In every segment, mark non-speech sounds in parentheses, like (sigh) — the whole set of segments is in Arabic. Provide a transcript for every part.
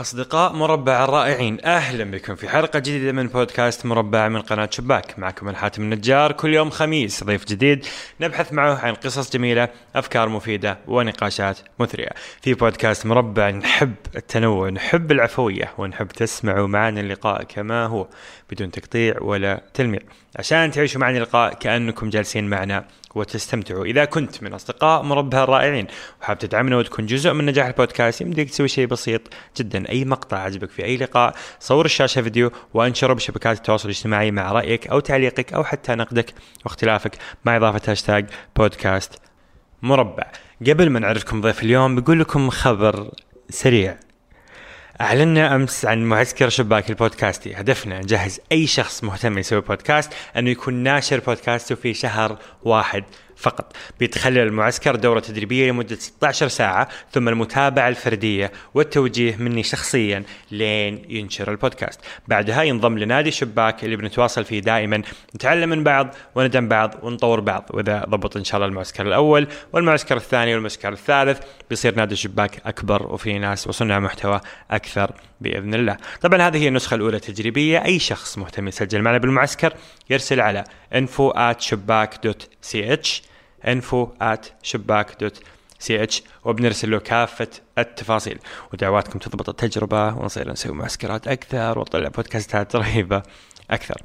أصدقاء مربع الرائعين أهلا بكم في حلقة جديدة من بودكاست مربع من قناة شباك. معكم الحاتم النجار كل يوم خميس ضيف جديد نبحث معه عن قصص جميلة أفكار مفيدة ونقاشات مثرية. في بودكاست مربع نحب التنوع نحب العفوية ونحب تسمعوا معنا اللقاء كما هو بدون تقطيع ولا تلميع. عشان تعيشوا معنا اللقاء كأنكم جالسين معنا وتستمتعوا. إذا كنت من أصدقاء مربع الرائعين وحاب تدعمنا وتكون جزء من نجاح البودكاست يمديك تسوي شيء بسيط جدا. أي مقطع عجبك في أي لقاء صور الشاشة فيديو وانشره بشبكات التواصل الاجتماعي مع رأيك أو تعليقك أو حتى نقدك واختلافك مع إضافة هاشتاج بودكاست مربع. قبل ما نعرفكم ضيف اليوم بقول لكم خبر سريع. أعلنا أمس عن معسكر شباك البودكاستي هدفنا نجهز أي شخص مهتم يسوي بودكاست أنه يكون ناشر بودكاسته في شهر واحد. فقط. بيتخلل المعسكر دورة تدريبية لمدة 16 ساعة ثم المتابعة الفردية والتوجيه مني شخصيا لين ينشر البودكاست. بعدها ينضم لنادي شباك اللي بنتواصل فيه دائما. نتعلم من بعض وندعم بعض ونطور بعض. وإذا ضبط إن شاء الله المعسكر الأول والمعسكر الثاني والمعسكر الثالث بيصير نادي شباك أكبر وفي ناس وصنع محتوى أكثر بإذن الله. طبعا هذه هي النسخة الأولى التجريبية أي شخص مهتم يسجل معنا بالمعسكر يرسل على info at شباك.ch info at شباك.ch وبنرسل له كافة التفاصيل. ودعواتكم تضبط التجربة ونصير نسوي معسكرات أكثر ونطلع بودكاستات رهيبة أكثر.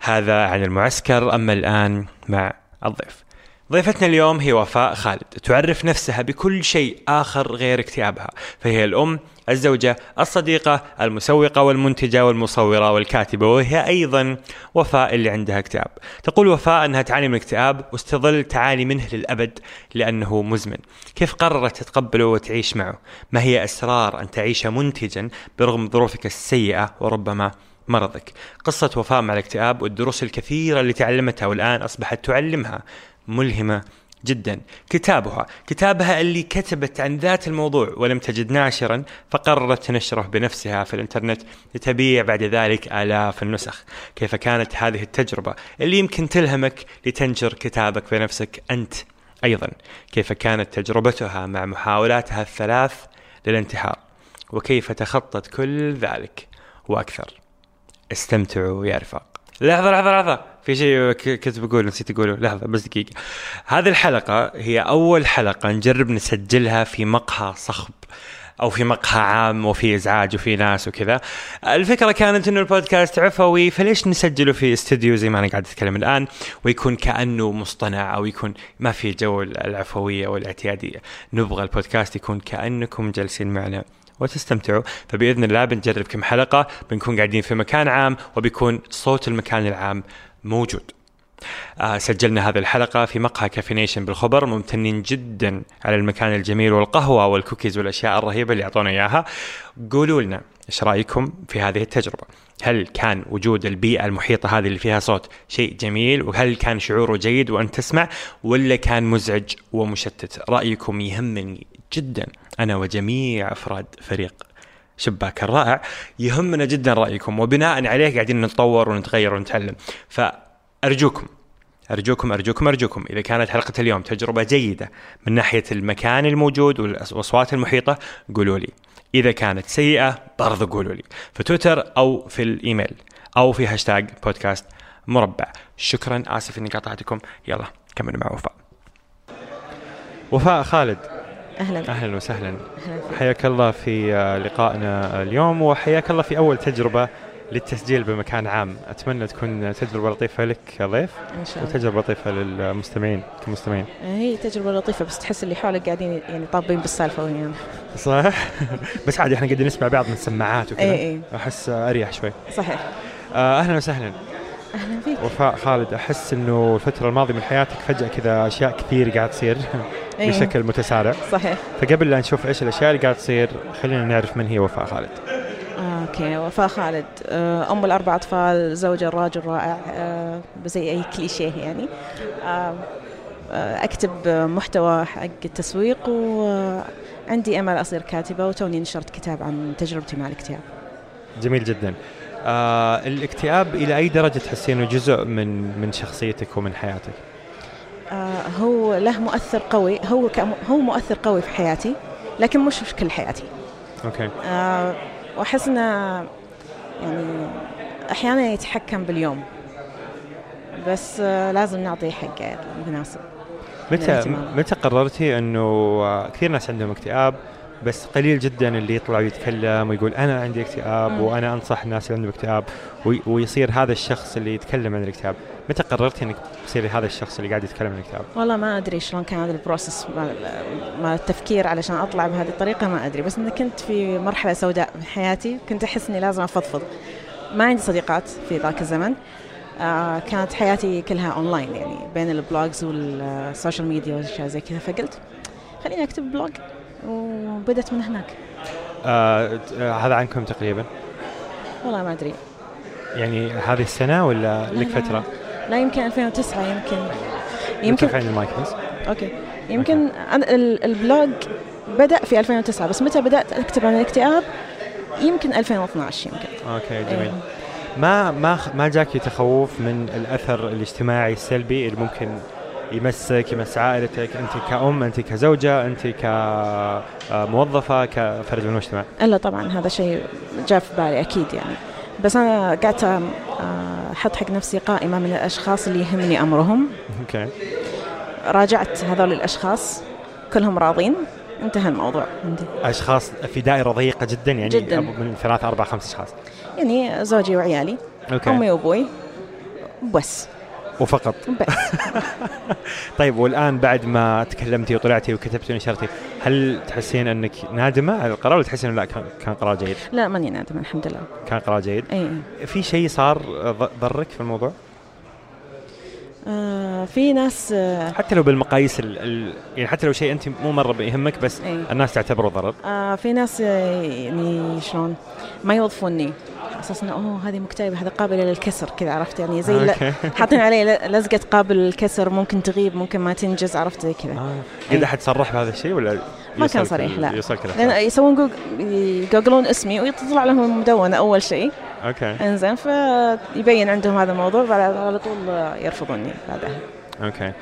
هذا عن المعسكر أما الآن مع الضيف. ضيفتنا اليوم هي وفاء خالد. تعرف نفسها بكل شيء آخر غير اكتئابها. فهي الأم الزوجة الصديقة المسوقة والمنتجة والمصورة والكاتبة وهي أيضا وفاء اللي عندها اكتئاب. تقول وفاء أنها تعاني من اكتئاب واستظل تعاني منه للأبد لأنه مزمن. كيف قررت تتقبله وتعيش معه؟ ما هي أسرار أن تعيش منتجا برغم ظروفك السيئة وربما مرضك؟ قصة وفاء مع الاكتئاب والدروس الكثيرة اللي تعلمتها والآن أصبحت تعلمها. ملهمة جدا. كتابها كتابها اللي كتبت عن ذات الموضوع ولم تجد ناشرا فقررت تنشره بنفسها في الإنترنت لتبيع بعد ذلك آلاف النسخ. كيف كانت هذه التجربة؟ اللي يمكن تلهمك لتنشر كتابك بنفسك أنت أيضا. كيف كانت تجربتها مع محاولاتها الثلاث للانتحار؟ وكيف تخطت كل ذلك وأكثر؟ استمتعوا يا رفاق. لحظة لحظة لحظة. في شيء كنت بقول نسيت أقوله. لحظة بس دقيقة. هذه الحلقة هي أول حلقة نجرب نسجلها في مقهى صخب أو في مقهى عام وفي إزعاج وفي ناس وكذا. الفكرة كانت إنه البودكاست عفوي فليش نسجله في استوديو زي ما أنا قاعد أتكلم الآن ويكون كأنه مصطنع أو يكون ما في جو العفوية والإعتيادية؟ نبغى البودكاست يكون كأنكم جالسين معنا. وتستمتعوا. فبإذن الله بنجرب كم حلقة بنكون قاعدين في مكان عام وبيكون صوت المكان العام موجود. آه سجلنا هذه الحلقة في مقهى كافينيشن بالخبر ممتنين جدا على المكان الجميل والقهوة والكوكيز والأشياء الرهيبة اللي أعطونا إياها. قولوا لنا إيش رأيكم في هذه التجربة؟ هل كان وجود البيئة المحيطة هذه اللي فيها صوت شيء جميل؟ وهل كان شعوره جيد وأنت تسمع؟ ولا كان مزعج ومشتت؟ رأيكم يهمني جدا. أنا وجميع أفراد فريق شباك الرائع يهمنا جدا رأيكم وبناء عليه قاعدين نتطور ونتغير ونتعلم. فأرجوكم أرجوكم أرجوكم أرجوكم إذا كانت حلقة اليوم تجربة جيدة من ناحية المكان الموجود والأصوات المحيطة قولوا لي. إذا كانت سيئة برضو قولوا لي. في تويتر أو في الإيميل أو في هاشتاج بودكاست مربع. شكرا آسف إني قاطعتكم. يلا كملوا مع وفاء. وفاء خالد. أهلا. أهلا وسهلا. أهلاً. حياك الله في آه، لقائنا اليوم وحياك الله في أول تجربة للتسجيل بمكان عام. أتمنى تكون تجربة لطيفة لك كضيف إن شاء الله. وتجربة لطيفة للمستمعين كمستمعين. هي تجربة لطيفة بس تحس اللي حولك قاعدين يعني طابين بالسالفة ويانا. صح؟ (laughs) بس عادي إحنا قاعدين نسمع بعض من السماعات وكذا. اي اي أحس أريح شوي. صحيح. آه، أهلا وسهلا. أهلا فيك. وفاء خالد أحس إنه الفترة الماضية من حياتك فجأة كذا أشياء كثير قاعد تصير. (laughs) إيه. بشكل متسارع. صحيح. فقبل لا نشوف إيش الأشياء اللي قاعد تصير خلينا نعرف من هي وفاء خالد. okay وفاء خالد. آه، أم الاربع أطفال زوجة راجل رائع آه، زي أي كليشيه يعني. آه، أكتب محتوى حق التسويق وعندي أمل أصير كاتبة وتوني نشرت كتاب عن تجربتي مع الاكتئاب. جميل جدا. آه الاكتئاب إلى أي درجة تحسين انه جزء من من شخصيتك ومن حياتك؟ هو له مؤثر قوي هو هو مؤثر قوي في حياتي لكن مش في كل حياتي. أوكي. آه، وأحس إنه يعني أحيانا يتحكم باليوم. بس آه، لازم نعطيه حقه المناسب متى. متى قررتي إنه آه، كثير ناس عندهم اكتئاب بس قليل جدا اللي يطلع ويتكلم ويقول أنا عندي اكتئاب. وأنا أنصح الناس اللي عندهم اكتئاب وي- ويصير هذا الشخص اللي يتكلم عن الاكتئاب. متى قررتي إنك تصيري هذا الشخص اللي قاعد يتكلم عن الاكتئاب؟ والله ما أدري شلون كان هذا ال process مال التفكير علشان أطلع بهذه الطريقة ما أدري. بس إني كنت في مرحلة سوداء من حياتي كنت أحس إني لازم أفضفض. ما عندي صديقات في ذاك الزمن. آه كانت حياتي كلها اونلاين يعني بين ال blogs وال social media وأشياء زي كذا. فقلت خليني أكتب blog. وبدت من هناك. آه آه، هذا عنكم تقريبا؟ والله ما أدري. يعني هذه السنة ولا لا، لك لا. فترة؟ لا يمكن 2009 يمكن. يمكن يمكن عند المايك بس. أوكي. يمكن ال blog بدأ في 2009 بس متى بدأت أكتب عن الاكتئاب؟ يمكن 2012 يمكن. أوكي جميل. إيه. ما ما خ- ما جاك تخوف من الأثر الاجتماعي السلبي اللي ممكن يمسك يمس عائلتك أنت كأم أنت كزوجة أنت كموظفة كفرد من المجتمع. إلا طبعا هذا شيء جاء في بالي أكيد يعني. بس أنا قعدت آه، أحط حق نفسي قائمة من الأشخاص اللي يهمني أمرهم. أوكي. راجعت هذول الأشخاص كلهم راضين. انتهى الموضوع. عندي. أشخاص في دائرة ضيقة جدا يعني جداً. من ثلاثة أربعة خمس أشخاص. يعني زوجي وعيالي أوكي. أمي وأبوي بس. وفقط بس (laughs) طيب والآن بعد ما تكلمتي وطلعتي وكتبتي ونشرتي هل تحسين أنك نادمة على القرار ولا تحسين إنه لا كان كان قرار جيد؟ لا ماني نادمة الحمد لله كان قرار جيد؟ اي في شيء صار ضرك في الموضوع؟ آه في ناس آه حتى لو بالمقاييس ال... ال... يعني حتى لو شيء أنت مو مرة بيهمك بس إيه. الناس تعتبره ضرر. آه في ناس آه، يعني شلون ما يوظفوني. أساس انه أوه هذه مكتئبة هذا قابله للكسر كذا عرفت؟ يعني زي (laughs) حاطين عليه ل- لزقة قابل للكسر ممكن تغيب ممكن ما تنجز عرفت؟ زي كذا. آه. قد أحد صرح بهذا الشيء ولا ما كان صريح لا. يوصلك؟ يسوون جوج يجوجلون اسمي ويطلع لهم مدونة أول شيء. أوكي. إنزين فيبين عندهم هذا الموضوع بعد على طول يرفضوني بعدها. أوكي. إيه.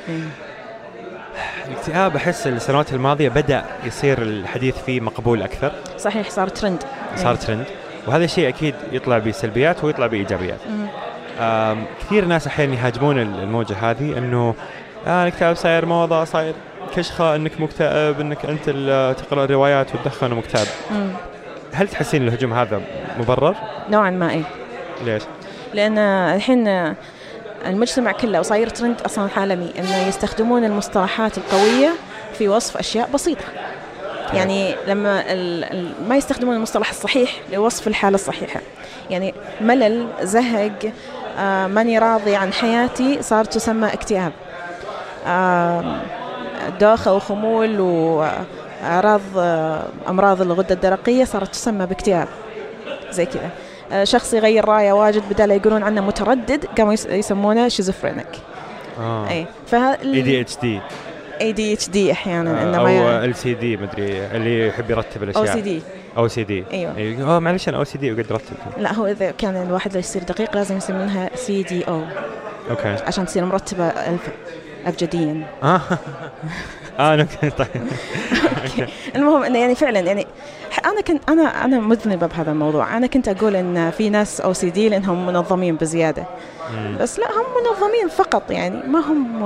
الاكتئاب أحس السنوات الماضية بدأ يصير الحديث فيه مقبول أكثر. صحيح صار ترند صار إيه. ترند وهذا الشيء أكيد يطلع بسلبيات ويطلع بإيجابيات. كثير ناس أحيانا يهاجمون ال- الموجة هذه إنه آه الاكتئاب صاير موضة صاير كشخة إنك مكتئب إنك أنت تقرأ روايات وتدخن ومكتئب. هل تحسين الهجوم هذا مبرر؟ نوعا ما إيه. ليش؟ لأن الحين المجتمع كله وصاير ترند أصلا عالمي إنه يستخدمون المصطلحات القوية في وصف أشياء بسيطة. يعني لما ما يستخدمون المصطلح الصحيح لوصف الحالة الصحيحة. يعني ملل زهق آه ماني راضي عن حياتي صار تسمى اكتئاب. آه دوخة وخمول واعراض آه أمراض الغدة الدرقية صارت تسمى باكتئاب. زي كذا. آه، شخص يغير رأيه واجد بدل يقولون عنه متردد قاموا يس- يسمونه schizophrenic. آه. إي فهذا ADHD ADHD أحيانا إنه أو OCD مدري اللي يحب يرتب الأشياء. أو سي دي أو سي دي أيوه. آه معلش أنا OCD وقاعد ارتب لا هو إذا كان الواحد يصير دقيق لازم يسمونها OCD أو أوكي. عشان تصير مرتبة ألف. ابجديا. آه. آه نكتة طيب. (laughs) المهم انه يعني فعلا يعني أنا كنت أنا أنا مذنبة بهذا الموضوع. أنا كنت أقول إن في ناس OCD لأنهم منظمين بزيادة. بس لا هم منظمين فقط يعني. ما هم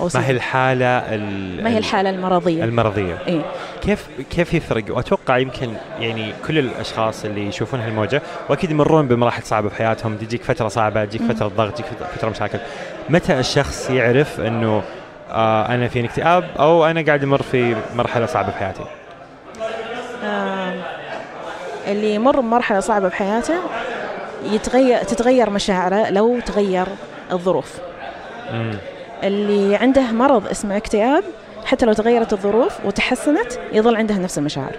OC ما هي D. الحالة ال- ما هي الحالة المرضية. المرضية. اي كيف كيف يفرق؟ وأتوقع يمكن يعني كل الأشخاص اللي يشوفون هالموجة وأكيد يمرون بمراحل صعبة في حياتهم. تجيك فترة صعبة تجيك مم. فترة ضغط تجيك فترة مشاكل. متى الشخص يعرف إنه آه أنا في اكتئاب أو أنا قاعد أمر في مرحلة صعبة في حياتي؟ آم، اللي يمر بمرحلة صعبة بحياته يتغير تتغير مشاعره لو تغير الظروف. مم. اللي عنده مرض اسمه اكتئاب حتى لو تغيرت الظروف وتحسنت يظل عنده نفس المشاعر.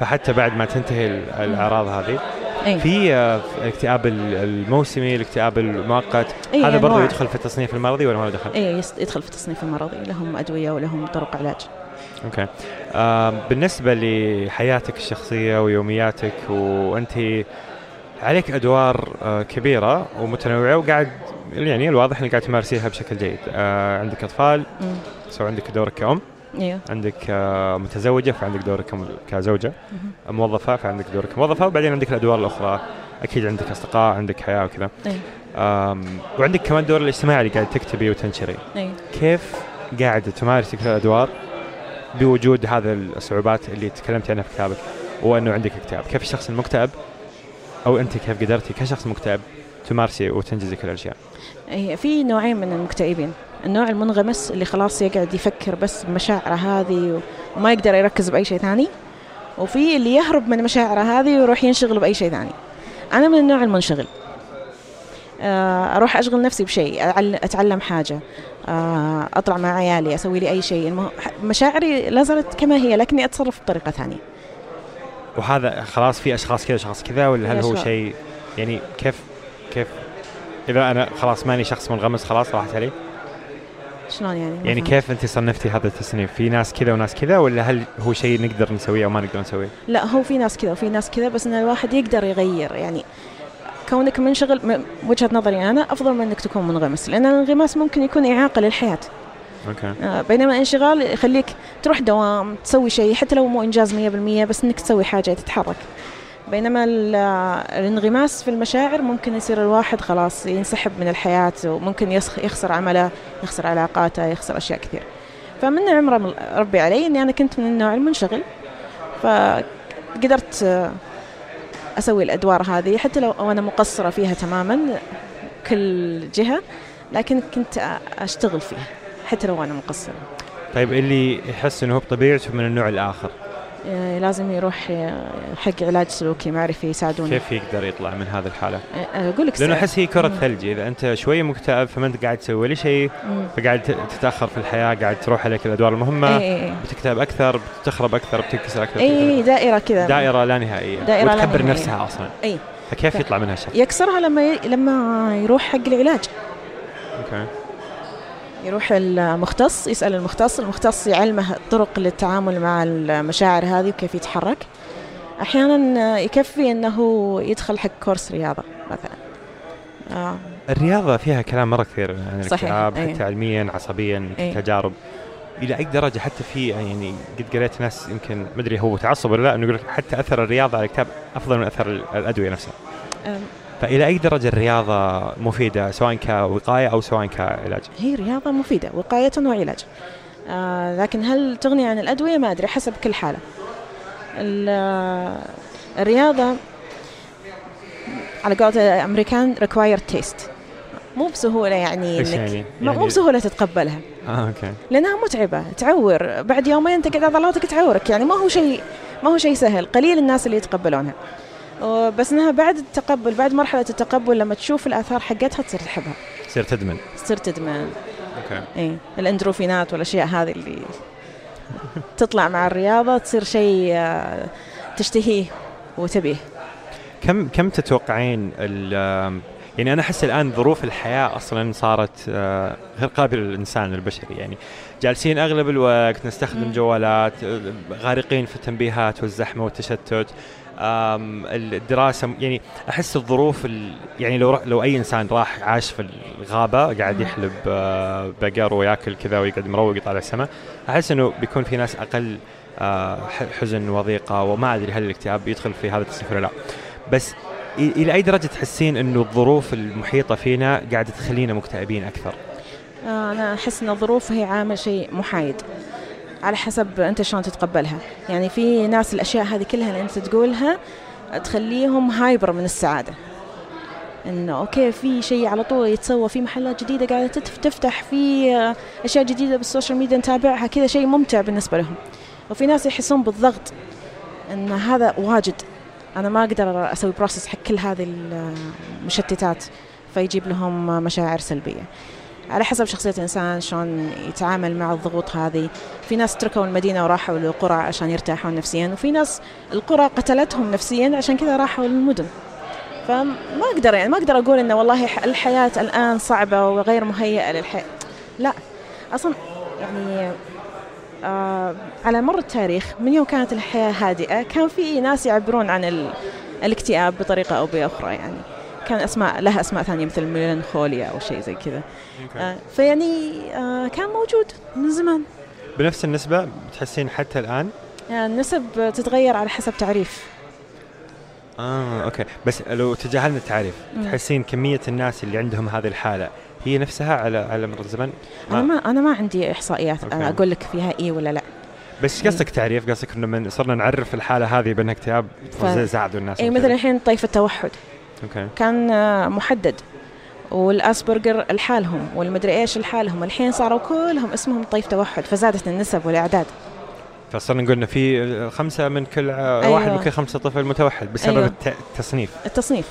فحتى بعد ما تنتهي ال- الأعراض هذه اي في آه، الاكتئاب ال- الموسمي الاكتئاب المؤقت إيه، هذا برضه. يدخل في التصنيف المرضي ولا ما دخل؟ اي يدخل في التصنيف المرضي لهم أدوية ولهم طرق علاج أوكي آه بالنسبة لحياتك الشخصية ويومياتك وأنت عليك أدوار آه كبيرة ومتنوعة وقاعد يعني الواضح إنك قاعد تمارسيها بشكل جيد آه عندك أطفال مم. سو عندك دورك كأم إيوه. عندك آه، متزوجة فعندك دورك كزوجة. موظفة فعندك دورك كموظفه وبعدين عندك الأدوار الأخرى. أكيد عندك أصدقاء عندك حياة وكذا. آم، وعندك كمان الدور الاجتماعي اللي قاعد تكتبي وتنشري. أيوه كيف قاعدة تمارسي كل الأدوار بوجود هذه الصعوبات اللي تكلمت عنها في كتابك؟ وأنه عندك اكتئاب. كيف الشخص المكتئب؟ أو أنت كيف قدرتي كشخص مكتئب تمارسي وتنجزي كل الأشياء؟ هي في نوعين من المكتئبين. النوع المنغمس اللي خلاص يقعد يفكر بس بمشاعره هذه وما يقدر يركز بأي شيء ثاني. وفي اللي يهرب من مشاعره هذه ويروح ينشغل بأي شيء ثاني. أنا من النوع المنشغل. آه، أروح أشغل نفسي بشيء أتعلم حاجة آه، أطلع مع عيالي أسوي لي أي شيء. مشاعري لا زالت كما هي لكني أتصرف بطريقة ثانية. وهذا خلاص في أشخاص كذا أشخاص كذا ولا هل هو. شيء يعني كيف كيف؟ إذا أنا خلاص ماني شخص منغمس خلاص راحت علي. شلون يعني؟ يعني فهمت. كيف انت صنفتي هذا التصنيف؟ في ناس كذا وناس كذا ولا هل هو شيء نقدر نسويه أو ما نقدر نسويه؟ لا هو في ناس كذا وفي ناس كذا بس إن الواحد يقدر يغير يعني كونك منشغل وجهة نظري أنا أفضل من إنك تكون منغمس لأن الانغماس ممكن يكون إعاقة للحياة. أوكي. آه، بينما الانشغال يخليك تروح دوام تسوي شيء حتى لو مو إنجاز 100% بس إنك تسوي حاجة تتحرك. بينما ال- الانغماس في المشاعر ممكن يصير الواحد خلاص ينسحب من الحياة وممكن يخسر عمله يخسر علاقاته يخسر أشياء كثير. فمن رب- ربي علي إني أنا كنت من النوع المنشغل فقدرت أسوي الأدوار هذه حتى لو وأنا مقصرة فيها تماما كل جهة لكن كنت أ- أشتغل فيها حتى لو أنا مقصرة. طيب اللي يحس إنه هو بطبيعته من النوع الآخر. آه، لازم يروح آه، حق علاج سلوكي معرفي يساعدونه كيف يقدر يطلع من هذه الحالة؟ آه، أقول لك لأنه أحس هي كرة مم. ثلج إذا أنت شوية مكتئب فما أنت قاعد تسوي ولا شيء. فقاعد تتأخر في الحياة قاعد تروح عليك الأدوار المهمة اي اي بتكتئب أكثر بتخرب أكثر بتنكسر أكثر اي دائرة كذا. دائرة لا نهائية. دائرة لا وتكبر نهائية. نفسها أصلا. اي فكيف يطلع منها الشخص؟ يكسرها لما ي... لما يروح حق العلاج. أوكي. يروح المختص يسأل المختص المختص يعلمه الطرق للتعامل مع المشاعر هذه وكيف يتحرك أحيانا يكفي إنه يدخل حق كورس رياضة مثلا آه. الرياضة فيها كلام مرة كثير عن صحيح، الاكتئاب. حتى علميا عصبيا أي. تجارب إلى أي درجة حتى في يعني قد قريت ناس يمكن ما أدري هو تعصب ولا لا إنه يقول لك حتى أثر الرياضة على الاكتئاب أفضل من أثر ال- الأدوية نفسها آم، فإلى أي درجة الرياضة مفيدة سواء كوقاية أو سواء كعلاج؟ هي رياضة مفيدة وقاية وعلاج. آه لكن هل تغني عن الأدوية؟ ما أدري حسب كل حالة. ال- الرياضة على قولة الأمريكان required taste. مو بسهولة يعني إيش إنك يعني؟ ما- مو يعني- بسهولة تتقبلها. آه أوكي. لأنها متعبة تعور. بعد يومين تقعد عضلاتك تعورك. يعني ما هو شيء ما هو شيء سهل. قليل الناس اللي يتقبلونها. بس إنها بعد التقبل بعد مرحلة التقبل لما تشوف الآثار حقتها تصير تحبها. تصير تدمن. تصير تدمن. أوكي. اي الأندروفينات والأشياء هذه اللي تطلع مع الرياضة تصير شيء آه، تشتهيه وتبيه. كم كم تتوقعين ال- يعني أنا أحس الآن ظروف الحياة أصلا صارت آه، غير قابلة للإنسان البشري يعني جالسين أغلب الوقت نستخدم مم. جوالات غارقين في التنبيهات والزحمة والتشتت. الدراسة يعني أحس الظروف ال- يعني لو لو أي إنسان راح عاش في الغابة قاعد. يحلب آه، بقر وياكل كذا ويقعد مروق يطالع السماء أحس إنه بيكون في ناس أقل آه، حزن وضيقة وما أدري هل الاكتئاب يدخل في هذا التصنيف ولا لا بس إلى أي درجة تحسين إنه الظروف المحيطة فينا قاعدة تخلينا مكتئبين أكثر؟ آه، أنا أحس إن الظروف هي عامل شيء محايد على حسب أنت شلون تتقبلها. يعني في ناس الأشياء هذه كلها اللي أنت تقولها تخليهم hyper من السعادة. انه أوكي في شيء على طول يتسوى في محلات جديدة قاعدة تفتح في أشياء جديدة بال social media نتابعها كذا شيء ممتع بالنسبة لهم. وفي ناس يحسون بالضغط إن هذا واجد. أنا ما أقدر أسوي process حق كل هذه المشتتات. فيجيب لهم مشاعر سلبية. على حسب شخصية الإنسان شلون يتعامل مع الضغوط هذه. في ناس تركوا المدينة وراحوا للقرى عشان يرتاحون نفسيا وفي ناس القرى قتلتهم نفسيا عشان كذا راحوا للمدن. فما أقدر يعني ما أقدر أقول إنه والله الحياة الآن صعبة وغير مهيئة للحياة لا. أصلا يعني آه على مر التاريخ من يوم كانت الحياة هادئة كان في ناس يعبرون عن ال... الاكتئاب بطريقة أو بأخرى يعني. كان أسماء لها أسماء ثانية مثل ميلانخوليا أو شيء زي كذا. آه، فيعني آه، كان موجود من زمان. بنفس النسبة بتحسين حتى الآن؟ يعني النسب تتغير على حسب تعريف. آه أوكي. بس لو تجاهلنا التعريف مم. تحسين كمية الناس اللي عندهم هذه الحالة هي نفسها على على مر الزمن؟ أنا ما أنا ما عندي إحصائيات. أوكي. أنا أقول لك فيها اي ولا لا. بس قصدك تعريف قصدك إنه من صرنا نعرف الحالة هذه بأنها اكتئاب ف- زادوا الناس اي وكذا. مثل الحين طيف التوحد. أوكي كان آه، محدد. والأسبرجر لحالهم والمدري إيش لحالهم. الحين صاروا كلهم اسمهم طيف توحد فزادت النسب والأعداد. فصرنا نقول انه في خمسة من كل أيوة. واحد من كل خمسة طفل متوحد بسبب أيوة. الت- التصنيف. التصنيف.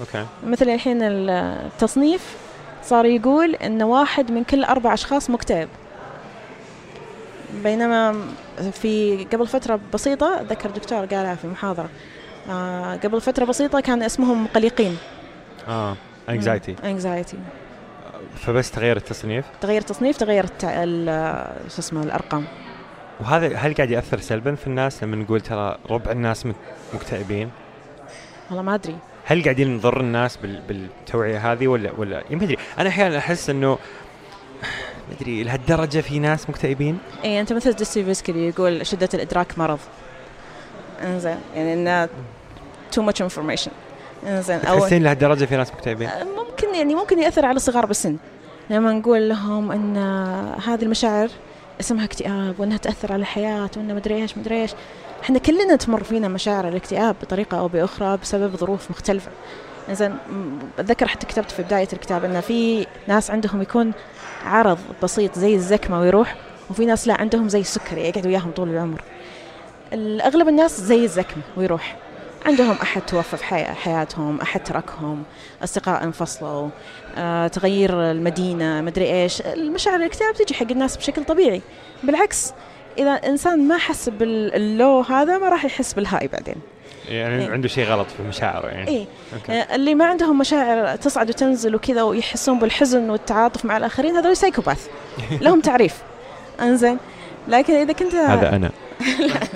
أوكي مثل الحين التصنيف صار يقول إن واحد من كل أربع أشخاص مكتئب. بينما في قبل فترة بسيطة ذكر دكتور قالها في محاضرة آه قبل فترة بسيطة كان اسمهم قلقين آه anxiety anxiety فبس تغير التصنيف؟ تغير التصنيف تغير التع... شو اسمه الأرقام. وهذا هل قاعد يأثر سلبا في الناس لما نقول ترى ربع الناس مك- مكتئبين؟ والله ما أدري. هل قاعدين نضر الناس بال- بالتوعية هذه ولا ولا يعني ما أدري. أنا أحيانا أحس إنه ما أدري لهالدرجة في ناس مكتئبين؟ اي أنت مثل دوستويفسكي يقول شدة الإدراك مرض. انزين يعني too much information انزين أو تحسين لهالدرجه في ناس مكتئبين. ممكن يعني ممكن يأثر على الصغار بالسن. لما نقول لهم إن هذه المشاعر اسمها اكتئاب وإنها تأثر على الحياة وإنه مدري إيش مدري إيش. إحنا كلنا تمر فينا مشاعر الاكتئاب بطريقة أو بأخرى بسبب ظروف مختلفة. زين أتذكر حتى كتبت في بداية الكتاب إن في ناس عندهم يكون عرض بسيط زي الزكمة ويروح وفي ناس لا عندهم زي السكري يقعد وياهم طول العمر. اغلب الناس زي الزكمه ويروح. عندهم أحد توفى في حي- حياتهم أحد تركهم أصدقاء انفصلوا آه، تغيير المدينة مدري إيش. المشاعر الاكتئاب تجي حق الناس بشكل طبيعي. بالعكس إذا إنسان ما حس بال low هذا ما راح يحس بال high بعدين. يعني إيه. عنده شيء غلط في مشاعره يعني. اي okay. آه، اللي ما عندهم مشاعر تصعد وتنزل وكذا ويحسون بالحزن والتعاطف مع الآخرين هذول psychopath (laughs) لهم تعريف. إنزين. لكن إذا كنت هذا أنا. (laughs)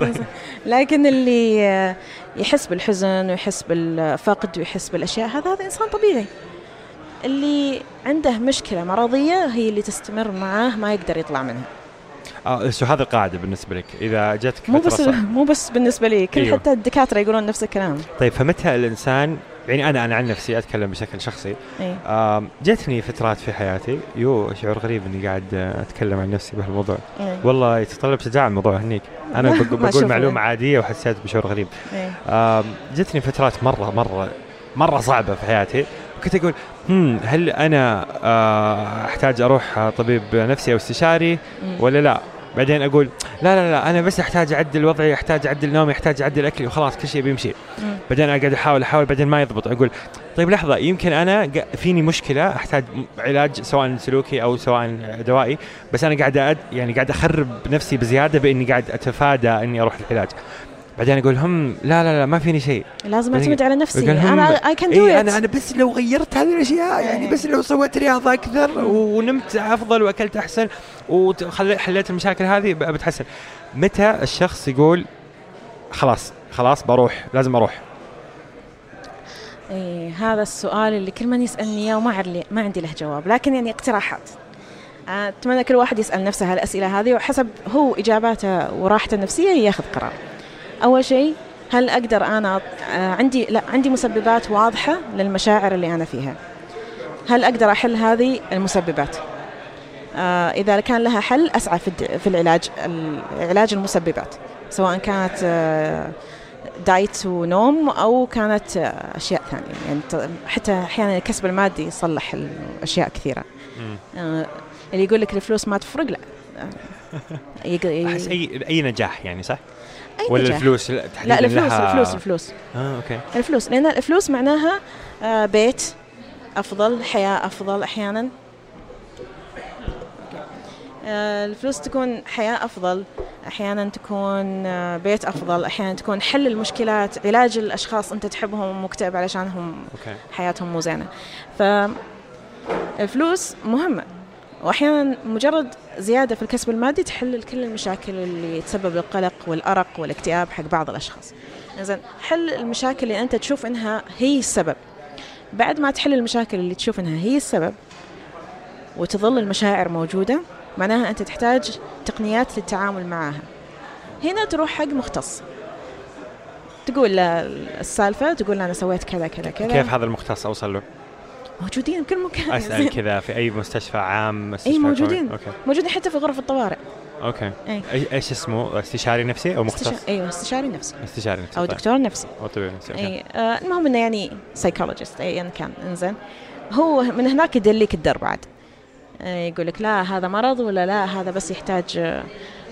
(laughs) لكن اللي آه، يحس بالحزن ويحس بالفقد ويحس بالأشياء هذا هذا إنسان طبيعي. اللي عنده مشكلة مرضية هي اللي تستمر معاه ما يقدر يطلع منها. آه سو هذه القاعدة بالنسبة لك إذا جاتك مو بس مو بس بالنسبة لي كل أيوه. حتى الدكاترة يقولون نفس الكلام. طيب فمتى الإنسان يعني أنا أنا عن نفسي أتكلم بشكل شخصي آم، جتني فترات في حياتي يو شعور غريب إني قاعد أتكلم عن نفسي بهالموضوع إيه. والله يتطلب شجاعه الموضوع هنيك أنا (laughs) بقول معلومة. عادية وحسيت بشعور غريب إيه. جتني فترات مره مره مرة صعبة في حياتي كنت أقول هم هل أنا آه، أحتاج أروح طبيب نفسي أو استشاري مم. ولا لا بعدين أقول لا لا لا أنا بس أحتاج أعدل وضعي أحتاج أعدل نومي أحتاج أعدل أكلي وخلاص كل شيء بيمشي. بعدين اقعد أحاول أحاول بعدين ما يضبط. أقول طيب لحظة يمكن أنا فيني مشكلة أحتاج علاج سواء سلوكي أو سواء دوائي بس أنا قاعد يعني قاعد أخرب نفسي بزيادة بإني قاعد أتفادى إني أروح العلاج بعدين أقول هم لا لا لا ما فيني شيء. لازم أعتمد على نفسي. أنا I can do أنا أنا بس لو غيرت هذه الأشياء يعني إيه. بس لو سويت رياضة أكثر ونمت أفضل وأكلت أحسن وحليت المشاكل هذه بتحسن. متى الشخص يقول خلاص خلاص بروح لازم أروح؟ إيه هذا السؤال اللي كل من يسألني إياه وما عندي ما عندي له جواب لكن يعني اقتراحات. آه، أتمنى كل واحد يسأل نفسه هالأسئلة هذه وحسب هو إجاباته وراحته النفسية ياخذ قرار. أول شيء هل أقدر أنا آه، عندي لا عندي مسببات واضحة للمشاعر اللي أنا فيها. هل أقدر أحل هذه؟ المسببات. آه، إذا كان لها حل أسعى في العلاج علاج المسببات سواء كانت آه، diet ونوم أو كانت أشياء ثانية. يعني حتى أحيانا الكسب المادي يصلح اشياء كثيرة. اللي يقول لك الفلوس ما تفرق لا. أحس أي أي نجاح يعني صح؟ أي ولا نجاح. الفلوس؟ لا لا الفلوس لها الفلوس الفلوس. آه okay. الفلوس لأن الفلوس معناها آه، بيت أفضل حياة أفضل أحيانا. آه، الفلوس تكون حياة أفضل أحيانا تكون آه، بيت أفضل أحيانا تكون حل المشكلات علاج الأشخاص أنت تحبهم مكتئب علشانهم حياتهم مو زينة. فالفلوس مهمة. وأحيانا مجرد زيادة في الكسب المادي تحل كل المشاكل اللي تسبب القلق والأرق والاكتئاب حق بعض الأشخاص. زين حل المشاكل اللي أنت تشوف إنها هي السبب. بعد ما تحل المشاكل اللي تشوف إنها هي السبب وتظل المشاعر موجودة معناها أنت تحتاج تقنيات للتعامل معها. هنا تروح حق مختص. تقول له السالفة تقول له أنا سويت كذا كذا كذا. كيف هذا المختص؟ اوصل له؟ موجودين بكل مكان أسأل كذا في أي مستشفى عام مستشفى أي موجودين okay. موجودين حتى في غرف الطوارئ. okay. إيش- إيش اسمه؟ استشاري نفسي أو مختص؟ استشا... أيوه استشاري نفسي. استشاري نفسي أو طيب. دكتور نفسي. أو طبيب نفسي okay. أي آه المهم إنه يعني psychologist ايا كان إنزين. هو من هناك يدليك الدرب عاد آه يقول لك لا هذا مرض ولا لا هذا بس يحتاج آه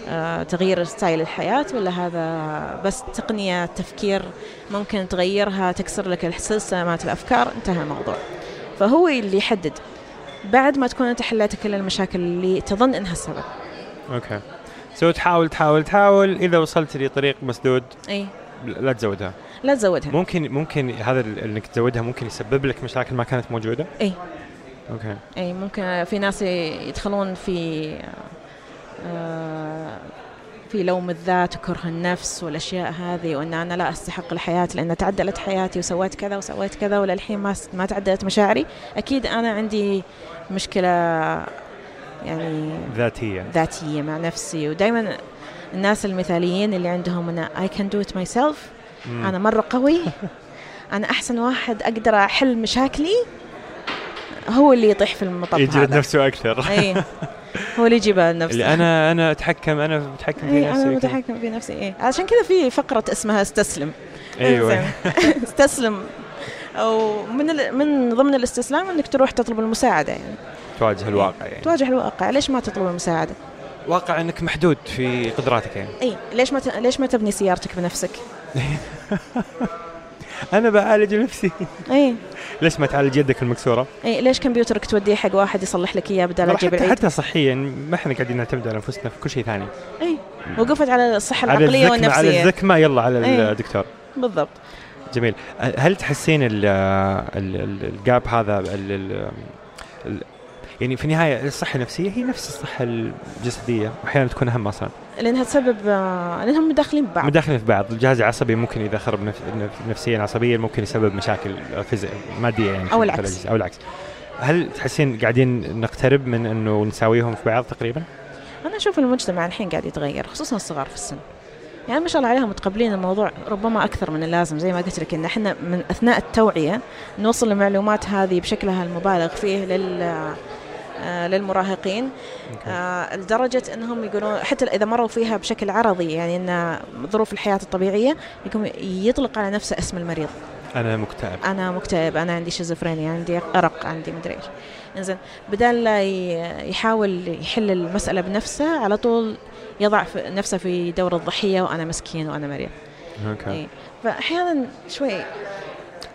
آه تغيير style الحياة ولا هذا بس تقنية تفكير ممكن تغيرها تكسر لك السلسلة مالت الأفكار. انتهى الموضوع. فهو اللي يحدد. بعد ما تكون أنت حليت كل المشاكل اللي تظن إنها السبب. okay. so تحاول تحاول تحاول. إذا وصلت لطريق مسدود أي. لا تزودها. لا تزودها. ممكن ممكن هذا إنك تزودها ممكن يسبب لك مشاكل ما كانت موجودة؟ أي. okay. إي ممكن في ناس يدخلون في آه، في لوم الذات وكره النفس والأشياء هذه وأن أنا لا أستحق الحياة لأن تعدلت حياتي وسويت كذا وسويت كذا وللحين ما ما تعدلت مشاعري. أكيد أنا عندي مشكلة يعني ذاتية. ذاتية مع نفسي ودائما الناس المثاليين اللي عندهم أنا I can do it myself. أنا مرة قوي أنا أحسن واحد أقدر أحل مشاكلي هو اللي يطيح في المطب يجلد نفسه أكثر. اي (laughs) هو اللي يجيبها لنفسه. أنا أنا اتحكم أنا متحكم في اي نفسي أنا. متحكم في نفسي اي عشان كذا في فقرة اسمها استسلم. أيوه. (laughs) استسلم. أو من ال... من ضمن الاستسلام إنك تروح تطلب المساعدة يعني. تواجه الواقع يعني. تواجه الواقع. ليش ما تطلب المساعدة؟ واقع إنك محدود في قدراتك يعني. اي ليش ما ت... ليش ما تبني سيارتك بنفسك؟ (laughs) أنا بعالج نفسي. اي ليش ما تعالج يدك المكسورة؟ اي ليش كمبيوترك توديه حق واحد يصلح لك إياه بدل ترى تجيب حتى العيد؟ حتى صحيا ما إحنا قاعدين نعتمد على أنفسنا في كل شيء ثاني. اي وقفت على الصحة على العقلية على والنفسية. الزكمه يلا على إيه. الدكتور. بالضبط. جميل. هل تحسين ال ال- ال- الجاب هذا ال ال ال يعني في النهاية الصحة النفسية هي نفس الصحة الجسدية واحيانا تكون أهم أصلا. لأنها تسبب لأنهم مداخلين ببعض مداخلين في بعض. الجهاز العصبي ممكن إذا خرب نف... نف- نفسيا عصبيا ممكن يسبب مشاكل فيزي... مادية يعني في العكس. أو العكس. هل تحسين قاعدين نقترب من إنه نساويهم في بعض تقريبا؟ أنا أشوف المجتمع الحين قاعد يتغير خصوصا الصغار في السن. يعني ما شاء الله عليهم متقبلين الموضوع ربما أكثر من اللازم زي ما قلت لك إن إحنا من أثناء التوعية نوصل المعلومات هذه بشكلها المبالغ فيه لل للمراهقين. آه، لدرجة أنهم يقولون حتى إذا مروا فيها بشكل عرضي يعني أن ظروف الحياة الطبيعية يقوم يطلق على نفسه اسم المريض. أنا مكتئب. أنا مكتئب. أنا عندي شيزوفرينيا عندي أرق عندي مدري إيش. إنزين بدال لا يحاول يحل المسألة بنفسه على طول يضع في نفسه في دور الضحية وأنا مسكين وأنا مريض. أوكي. إيه. فاحيانا شوي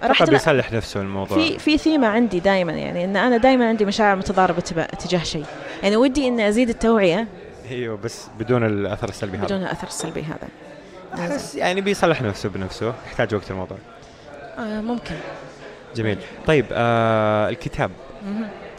تلا- بيصلح نفسه الموضوع. في في ثيمة عندي دائما يعني إن أنا دائما عندي مشاعر متضاربة تجاه شيء. يعني ودي إني أزيد التوعية. إيوه بس بدون الأثر السلبي هذا. بدون الأثر السلبي هذا. أحس يعني بيصلح نفسه بنفسه. يحتاج وقت الموضوع. آه ممكن. جميل. طيب آه الكتاب.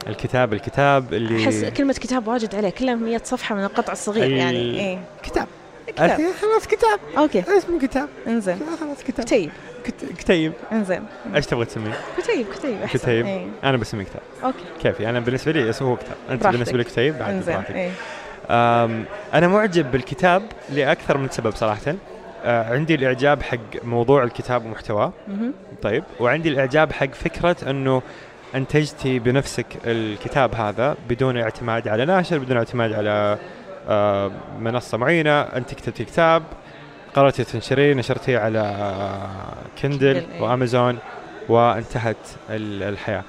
الكتاب الكتاب اللي أحس كلمة كتاب واجد عليه. كلها 100 صفحة من القطع الصغير ال- يعني إيه. كتاب. كتاب. خلاص كتاب. okay. اسمه كتاب. إنزين. خلاص كتاب. كتيب. كت- كتيب. إنزين. إيش تبغى تسميه؟ كتيب كتيب. أحسن. كتيب. إيه. أنا بسميه كتاب. okay. كيفي. أنا بالنسبة لي اسمه هو كتاب. أنت براحتك. بالنسبة لك كتيب بعد إنزين. إيه. أنا معجب بالكتاب لأكثر من سبب صراحة. أه، عندي الإعجاب حق موضوع الكتاب ومحتواه. طيب. وعندي الإعجاب حق فكرة أنه أنتجتي بنفسك الكتاب هذا بدون اعتماد على ناشر بدون اعتماد على آه، منصة معينة انت كتبتي كتاب قررتي تنشريه نشرتيه على آه، Kindle إيه. وأمازون وانتهت ال- الحياة.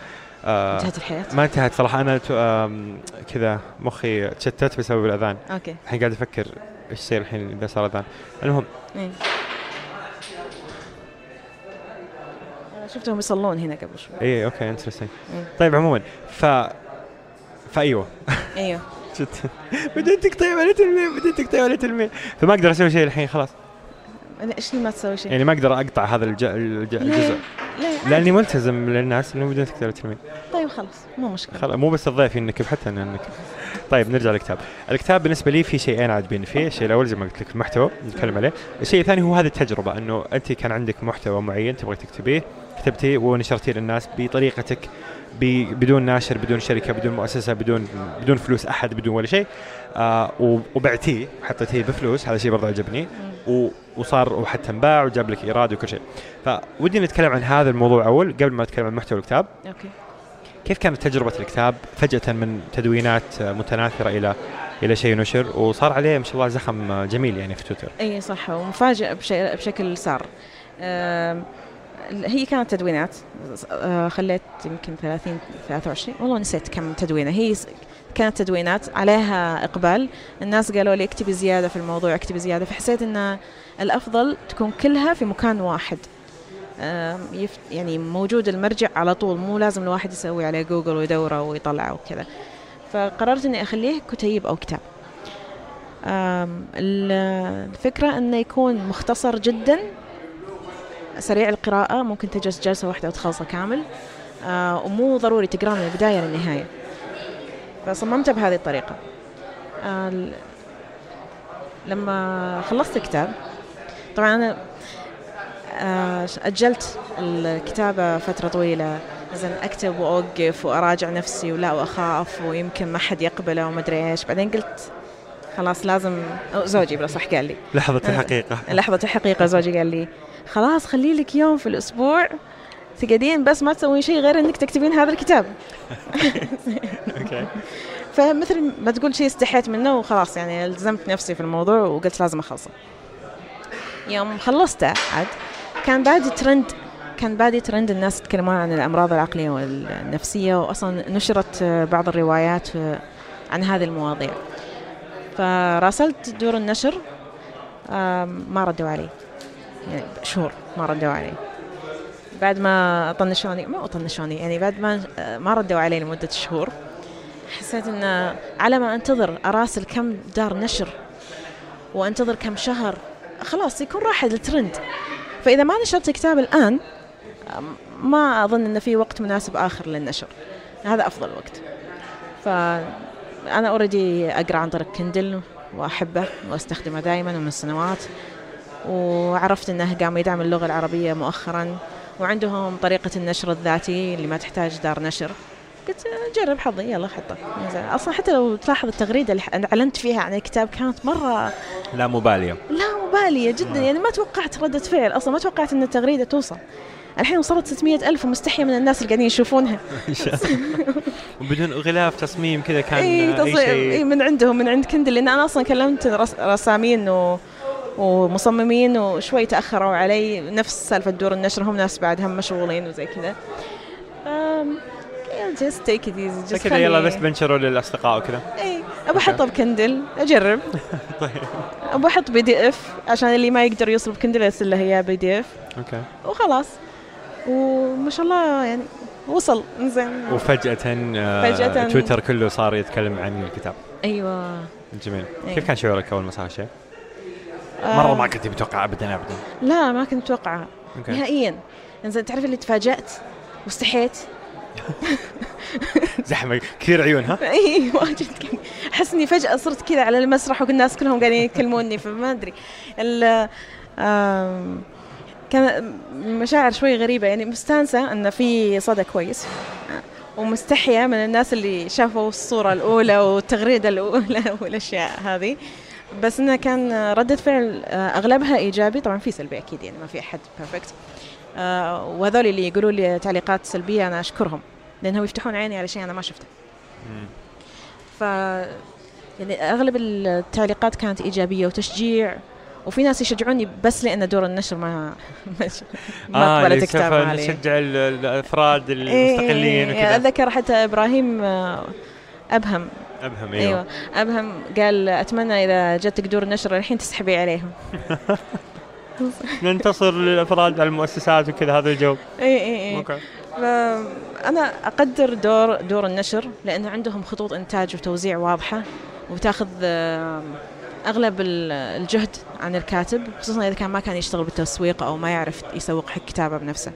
آه، انتهت الحياة؟ ما انتهت صراحة. أنا ت- آم، كذا مخي تشتت بسبب الأذان. okay. الحين قاعد أفكر إيش يصير الحين إذا صار أذان. المهم. أنا شفتهم يصلون هنا قبل شوي. اي okay interesting مم. طيب عموما ف فأيوه. أيوه (laughs) بدون تقطيع ولا تلميع بدون تقطيع ولا تلميع فما أقدر أسوي شيء الحين خلاص. أنا إيش اللي ما تسوي شيء؟ يعني ما أقدر أقطع هذا الج... الج... الجزء. لا لأني ملتزم للناس انه بدون تقطيع ولا تلميع طيب خلاص. مو مشكلة. خلاص مو بس الضيف ينكب حتى أنا أنكب. طيب نرجع للكتاب. الكتاب بالنسبة لي في شيئين عاجبيني. فيه الشيء الأول زي ما قلت لك المحتوى نتكلم عليه. الشيء الثاني هو هذه التجربة إنه أنت كان عندك محتوى معين تبغى تكتبيه كتبتيه ونشرتيه للناس بطريقتك بدون ناشر بدون شركة بدون مؤسسة بدون بدون فلوس أحد بدون ولا شيء. آه و- وبعتيه حطيتيه بفلوس هذا الشيء برضه عجبني. و- وصار وحتى انباع وجاب لك إيراد وكل شيء. فودي نتكلم عن هذا الموضوع أول قبل ما نتكلم عن محتوى الكتاب. okay. كيف كانت تجربة الكتاب فجأة من تدوينات متناثرة إلى إلى شيء نشر؟ وصار عليه ما شاء الله زخم جميل يعني في تويتر. إي صح ومفاجئ بشكل صار. هي كانت تدوينات آه، خليت يمكن 30 23 والله نسيت كم تدوينة. هي كانت تدوينات عليها إقبال. الناس قالوا لي اكتبي زيادة في الموضوع اكتبي زيادة. فحسيت إن الأفضل تكون كلها في مكان واحد. يعني موجود المرجع على طول. مو لازم الواحد يسوي عليه جوجل ويدوره ويطلعه وكذا. فقررت إني أخليه كتيب أو كتاب. آم، ال- الفكرة أنه يكون مختصر جدا. سريع القراءة ممكن تجلس جلسة واحدة وتخلصه كامل. آه، ومو ضروري تقراه من البداية للنهاية. فصممته بهذه الطريقة. آه، لما خلصت الكتاب طبعا أنا آه، أجلت الكتابة فترة طويلة. زين أكتب وأوقف وأراجع نفسي ولا وأخاف ويمكن ما حد يقبله وما أدري إيش. بعدين قلت خلاص لازم زوجي بلا صح قال لي. لحظة آه. الحقيقة. لحظة الحقيقة زوجي قال لي خلاص خلي لك يوم في الأسبوع تقعدين بس ما تسوين شيء غير إنك تكتبين هذا الكتاب. (laughs) فمثل ما تقول شيء استحيت منه وخلاص يعني ألزمت نفسي في الموضوع وقلت لازم أخلصه. يوم خلصته عاد كان بادي ترند كان بادي ترند الناس يتكلمون عن الأمراض العقلية والنفسية واصلا نشرت بعض الروايات عن هذه المواضيع. فراسلت دور النشر ما ردوا علي. يعني شهور ما ردوا علي. بعد ما طنشوني ما طنشوني يعني بعد ما ما ردوا علي لمدة شهور حسيت إن على ما أنتظر اراسل كم دار نشر وأنتظر كم شهر خلاص يكون راح الترند. فإذا ما نشرت كتاب الآن أم- ما أظن إن في وقت مناسب آخر للنشر. هذا أفضل وقت. فانا already أقرأ عن طريق Kindle وأحبه وأستخدمه دائما ومن سنوات وعرفت إنه قام يدعم اللغة العربية مؤخرا وعندهم طريقة النشر الذاتي اللي ما تحتاج دار نشر. قلت جرب حظي يلا حطه. أصلا حتى لو تلاحظ التغريدة اللي أعلنت فيها عن الكتاب كانت مرة لا مبالية. لا مبالية جدا. يعني ما توقعت ردة فعل. أصلا ما توقعت إن التغريدة توصل. الحين وصلت 600 ألف ومستحية من الناس اللي قاعدين يشوفونها. (laughs) وبدون غلاف تصميم كذا كان إي تصميم إي شيء من عندهم من عند كندل. لأن أنا أصلا كلمت رس- رسامين و ومصممين وشوي تأخروا علي. نفس سالفة دور النشر هم ناس بعد هم مشغولين وزي كذا. just take it easy just كذا يلا بس بنشره للأصدقاء وكذا. إي ابى احطه ب Kindle أجرب. (laughs) ابى أحط PDF عشان اللي ما يقدر يوصل ب Kindle يرسل له إياه PDF. okay. وخلاص. وما شاء الله يعني وصل. زين وفجأة آه، فجأة. تويتر كله صار يتكلم عن الكتاب. أيوه. جميل. إيه. كيف كان شعورك أول ما صار الشيء؟ آه، مرة ما كنت متوقع ابدا ابدا. لا ما كنت okay. نهائيا. زين تعرف اللي تفاجأت واستحيت؟ (laughs) زحمة كثير عيون ها؟ إي واجد أحس إني فجأة صرت كذا على المسرح والناس كلهم قاعدين يكلموني فما أدري. كان مشاعر شوي غريبة. يعني مستانسة إن في صدى كويس ومستحية من الناس اللي شافوا الصورة الأولى والتغريدة الأولى والأشياء هذه. بس انه كان ردة فعل آه، أغلبها إيجابي. طبعا في سلبي أكيد يعني ما في أحد بيرفكت وهذول اللي يقولوا لي تعليقات سلبية أنا أشكرهم لأنهم يفتحون عيني على شيء أنا ما شفته. ف يعني أغلب التعليقات كانت إيجابية وتشجيع وفي ناس يشجعوني بس لأن دور النشر ما (laughs) ما قبلت اللي كتاب سوف علي نشجع ال- الأفراد إيه، المستقلين إيه، وكذا. أتذكر حتى إبراهيم آه، أبهم. أبهم أيوه. أيوه. أبهم قال أتمنى إذا جتك دور النشر الحين تسحبي عليهم. (laughs) ننتصر للأفراد على المؤسسات وكذا هذا الجو. إي إي إي. أنا أقدر دور دور النشر لأن عندهم خطوط إنتاج وتوزيع واضحة وتأخذ أغلب ال- الجهد عن الكاتب خصوصا إذا كان ما كان يشتغل بالتسويق أو ما يعرف يسوق حق كتابه بنفسه.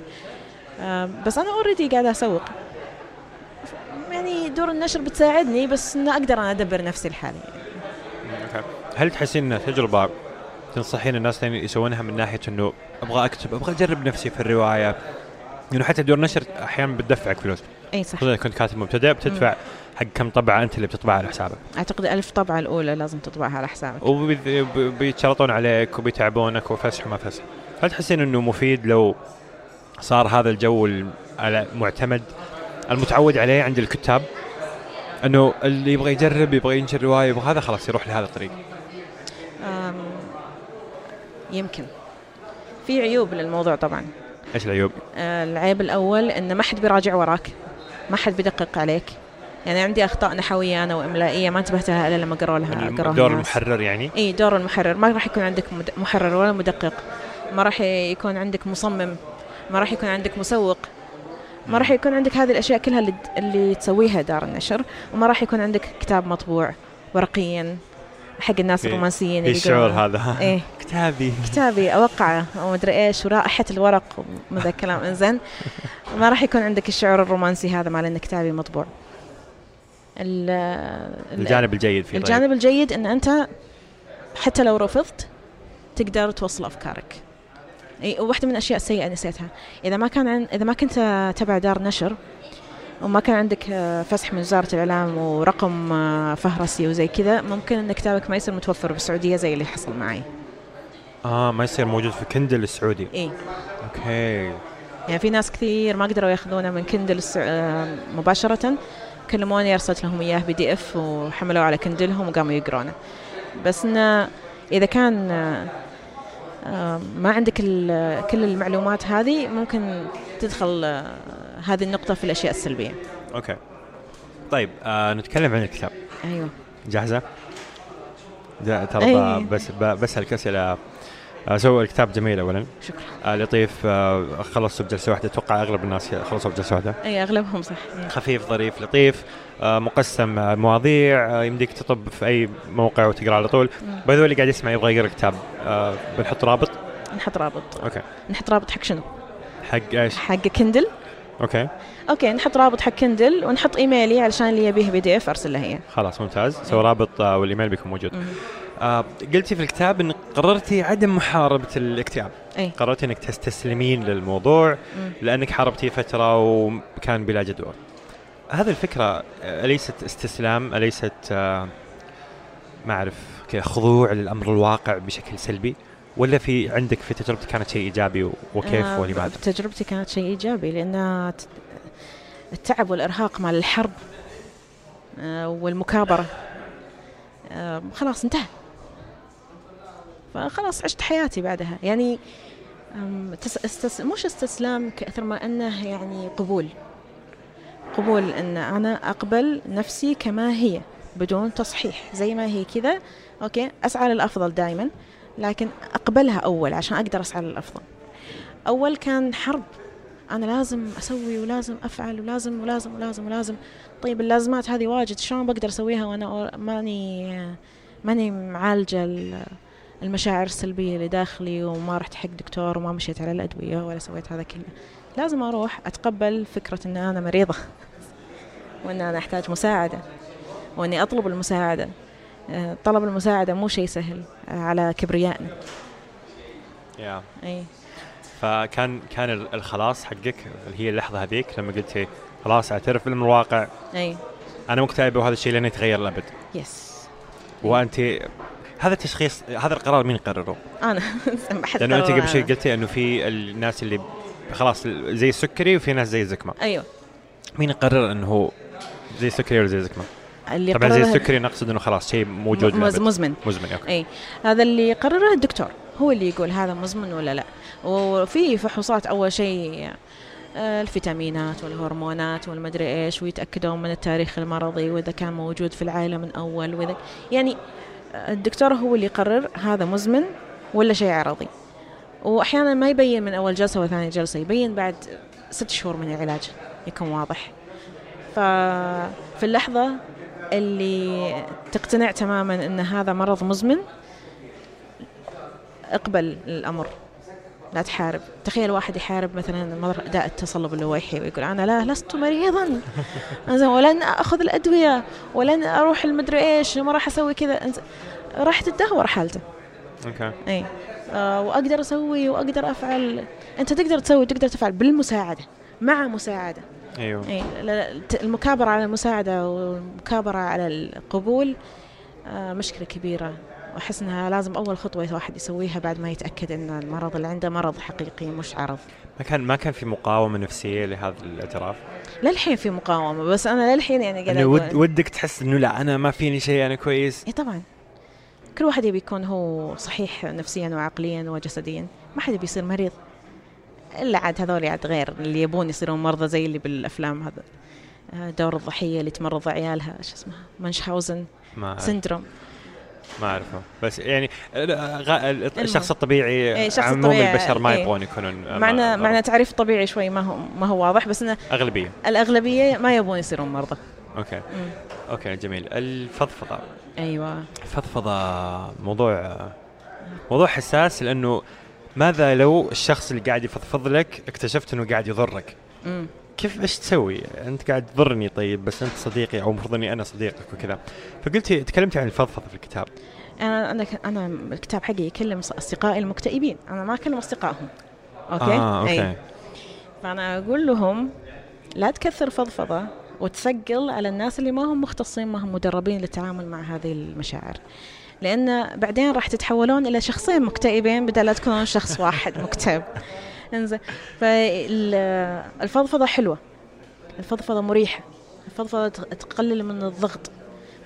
بس أنا already قاعدة أسوق. يعني دور النشر بتساعدني بس إنه أقدر أنا أدبر نفسي لحالي. هل تحسين تجربة تنصحين الناس يسوونها من ناحية إنه أبغى أكتب أبغى أجرب نفسي في الرواية؟ إنه حتى دور نشر أحيانا بتدفعك فلوس. أي صح. خصوصا كنت كاتب مبتدئ بتدفع حق كم طبعة أنت اللي بتطبعها على حسابك. أعتقد ألف طبعة الأولى لازم تطبعها على حسابك. وبيتشرطون عليك وبيتعبونك وفسح وما فسح. هل تحسين إنه مفيد لو صار هذا الجو المعتمد المتعود عليه عند الكتاب. إنه اللي يبغى يجرب يبغى ينشر رواية يبغى هذا خلاص يروح لهذا الطريق. يمكن. في عيوب للموضوع طبعا. إيش العيوب؟ آه، العيب الأول إن ما حد بيراجع وراك. ما حد بيدقق عليك. يعني عندي أخطاء نحوية أنا وإملائية ما انتبهت لها إلا لما قروا لها يعني قروها دور الناس. المحرر يعني؟ إي دور المحرر ما راح يكون عندك محرر ولا مدقق. ما راح يكون عندك مصمم. ما راح يكون عندك مسوق. ما راح يكون عندك هذه الأشياء كلها اللي, اللي تسويها دار النشر وما راح يكون عندك كتاب مطبوع ورقيا حق الناس الرومانسيين اللي الشعور. هذا. إيه. (laughs) كتابي. كتابي اوقعه أو مدري إيش ورائحة الورق ومن ذا الكلام إنزين. (laughs) ما راح يكون عندك الشعور الرومانسي هذا مال إن كتابي مطبوع. ال- ال- الجانب الجيد فيه طيب. الجانب الجيد إن أنت حتى لو رفضت تقدر توصل أفكارك. إي وواحده من الأشياء السيئة نسيتها. إذا ما كان عن إذا ما كنت تبع دار نشر وما كان عندك آه، فسح من وزارة الإعلام ورقم آه، فهرسي وزي كذا ممكن ان كتابك ما يصير متوفر بالسعودية زي اللي حصل معي. آه ما يصير موجود في Kindle السعودي. إي. okay. يعني في ناس كثير ما قدروا ياخذونه من Kindle السع... آه، مباشرة كلموني أرسلت لهم إياه PDF وحملوه على Kindle هم وقاموا يقرونه. بس إنه إذا كان ما عندك كل المعلومات هذه ممكن تدخل آه، هذه النقطة في الأشياء السلبية. okay. طيب آه نتكلم عن الكتاب. أيوه. جاهزة؟ جا- ترى أي. ب- بس ب- بسالك اسئله آه، so الكتاب جميل اولا. شكرا. آه لطيف آه خلصته بجلسه واحدة أتوقع أغلب الناس خلصوا بجلسه واحدة. أي أغلبهم صح. خفيف ظريف لطيف. آه مقسم آه، مواضيع آه يمديك تطب في أي موقع وتقرأ على طول. باي اللي قاعد يسمع يبغى يقرأ الكتاب آه بنحط رابط؟ نحط رابط. okay. نحط رابط حق شنو؟ حق إيش؟ حق Kindle. okay. okay نحط رابط حق Kindle ونحط إيميلي علشان اللي يبيه PDF أرسل له إياه. خلاص ممتاز. so رابط والإيميل بيكون موجود. مم. آه قلتي في الكتاب انك قررتي عدم محاربة الاكتئاب. اي قررتي إنك تستسلمين للموضوع مم. لأنك حاربتيه فترة وكان بلا جدوى. هذه الفكرة آه، أليست استسلام؟ أليست آه، ما كذا خضوع للأمر الواقع بشكل سلبي؟ ولا في عندك في تجربتك كانت شيء إيجابي و- وكيف آه، ولماذا؟ تجربتي كانت شيء إيجابي لأن ت- التعب والإرهاق مال الحرب والمكابرة آه، خلاص انتهى فخلاص عشت حياتي بعدها يعني استس... مش استسلام كثر ما أنه يعني قبول قبول إن أنا أقبل نفسي كما هي بدون تصحيح زي ما هي كذا okay؟ أسعى للأفضل دائما لكن أقبلها أول عشان أقدر أسعى للأفضل. أول كان حرب. أنا لازم أسوي ولازم أفعل ولازم ولازم ولازم ولازم. طيب اللازمات هذه واجد شلون بقدر أسويها وأنا ماني ماني معالجة ال- المشاعر السلبية اللي داخلي وما رحت حق دكتور وما مشيت على الأدوية ولا سويت هذا كله. لازم أروح أتقبل فكرة إن أنا مريضة وإن أنا أحتاج مساعدة وإني أطلب المساعدة. آه، طلب المساعدة مو شيء سهل آه، على كبريائنا. يا. إي. فكان كان ال- الخلاص حقك اللي هي اللحظة هذيك لما قلتي خلاص أعترف بالامر الواقع إي. أنا مكتئبه وهذا الشيء لن يتغير الابد yes. وأنت هذا التشخيص هذا القرار مين قرره؟ أنا. (laughs) لأنه أنت قبل شوي قلتي إنه في الناس اللي خلاص زي السكري وفي ناس زي الزكمة. أيوه. مين يقرر إنه هو زي السكري ولا زي الزكمة؟ اللي طبعا زي السكري نقصد إنه خلاص شيء موجود. مزمن. مزمن okay. اي هذا اللي يقرره الدكتور. هو اللي يقول هذا مزمن ولا لا. وفي فحوصات أول شيء آه، الفيتامينات والهرمونات والمدري إيش ويتأكدون من التاريخ المرضي وإذا كان موجود في العائله من أول واذا يعني الدكتور هو اللي يقرر هذا مزمن ولا شيء عرضي. وأحيانا ما يبين من أول جلسة وثاني جلسة يبين بعد ست شهور من العلاج يكون واضح. ففي اللحظة اللي تقتنع تماما إن هذا مرض مزمن اقبل الأمر. لا تحارب. تخيل واحد يحارب مثلا داء التصلب اللويحي ويقول أنا لا لست مريضا. (laughs) ولن أخذ الأدوية ولن أروح المدري إيش ما راح أسوي كذا. راح تدهور حالته. okay إي. آه وأقدر أسوي وأقدر أفعل. أنت تقدر تسوي تقدر تفعل بالمساعدة مع مساعدة. أيوه. إي المكابرة على المساعدة والمكابرة على القبول آه، مشكلة كبيرة. وأحس إنها لازم أول خطوة الواحد يسويها بعد ما يتأكد إن المرض اللي عنده مرض حقيقي مش عرض. ما كان ما كان في مقاومة نفسية لهذا الاعتراف؟ للحين في مقاومة بس أنا للحين يعني ود أقول- ودك تحس إنه لا أنا ما فيني شيء أنا كويس. إي طبعا. كل واحد يبي يكون هو صحيح نفسيا وعقليا وجسديا. ما حد يبي يصير مريض. إلا عاد هذول عاد غير اللي يبون يصيرون مرضى زي اللي بالأفلام هذا. آه، دور الضحية اللي تمرض عيالها شو اسمها؟ منشهاوزن سندروم. ما أعرفه. بس يعني غ- الشخص الطبيعي الشخص عموم البشر ما إيه. يبغون يكونون معنى مرضى. معنى تعريف طبيعي شوي ما هو ما هو واضح بس انه أغلبية. الأغلبية ما يبون يصيرون مرضى. okay. مم. okay جميل. الفضفضة. أيوه الفضفضه موضوع موضوع حساس لأنه ماذا لو الشخص اللي قاعد يفضفض لك اكتشفت إنه قاعد يضرك مم. كيف إيش تسوي؟ أنت قاعد تضرني طيب بس أنت صديقي أو المفروض اني أنا صديقك وكذا. فقلتي تكلمتي عن الفضفضة في الكتاب. أنا أنا أنا الكتاب حقي يكلم اصدقائي المكتئبين أنا ما أكلم أصدقائهم okay آه أي. okay. فأنا أقول لهم لا تكثر فضفضة وتثقل على الناس اللي ما هم مختصين ما هم مدربين للتعامل مع هذه المشاعر. لأن بعدين راح تتحولون إلى شخصين مكتئبين بدل لا تكونون شخص واحد مكتئب. إنزين. فالفضفضة حلوة. الفضفضة مريحة. الفضفضة تقلل من الضغط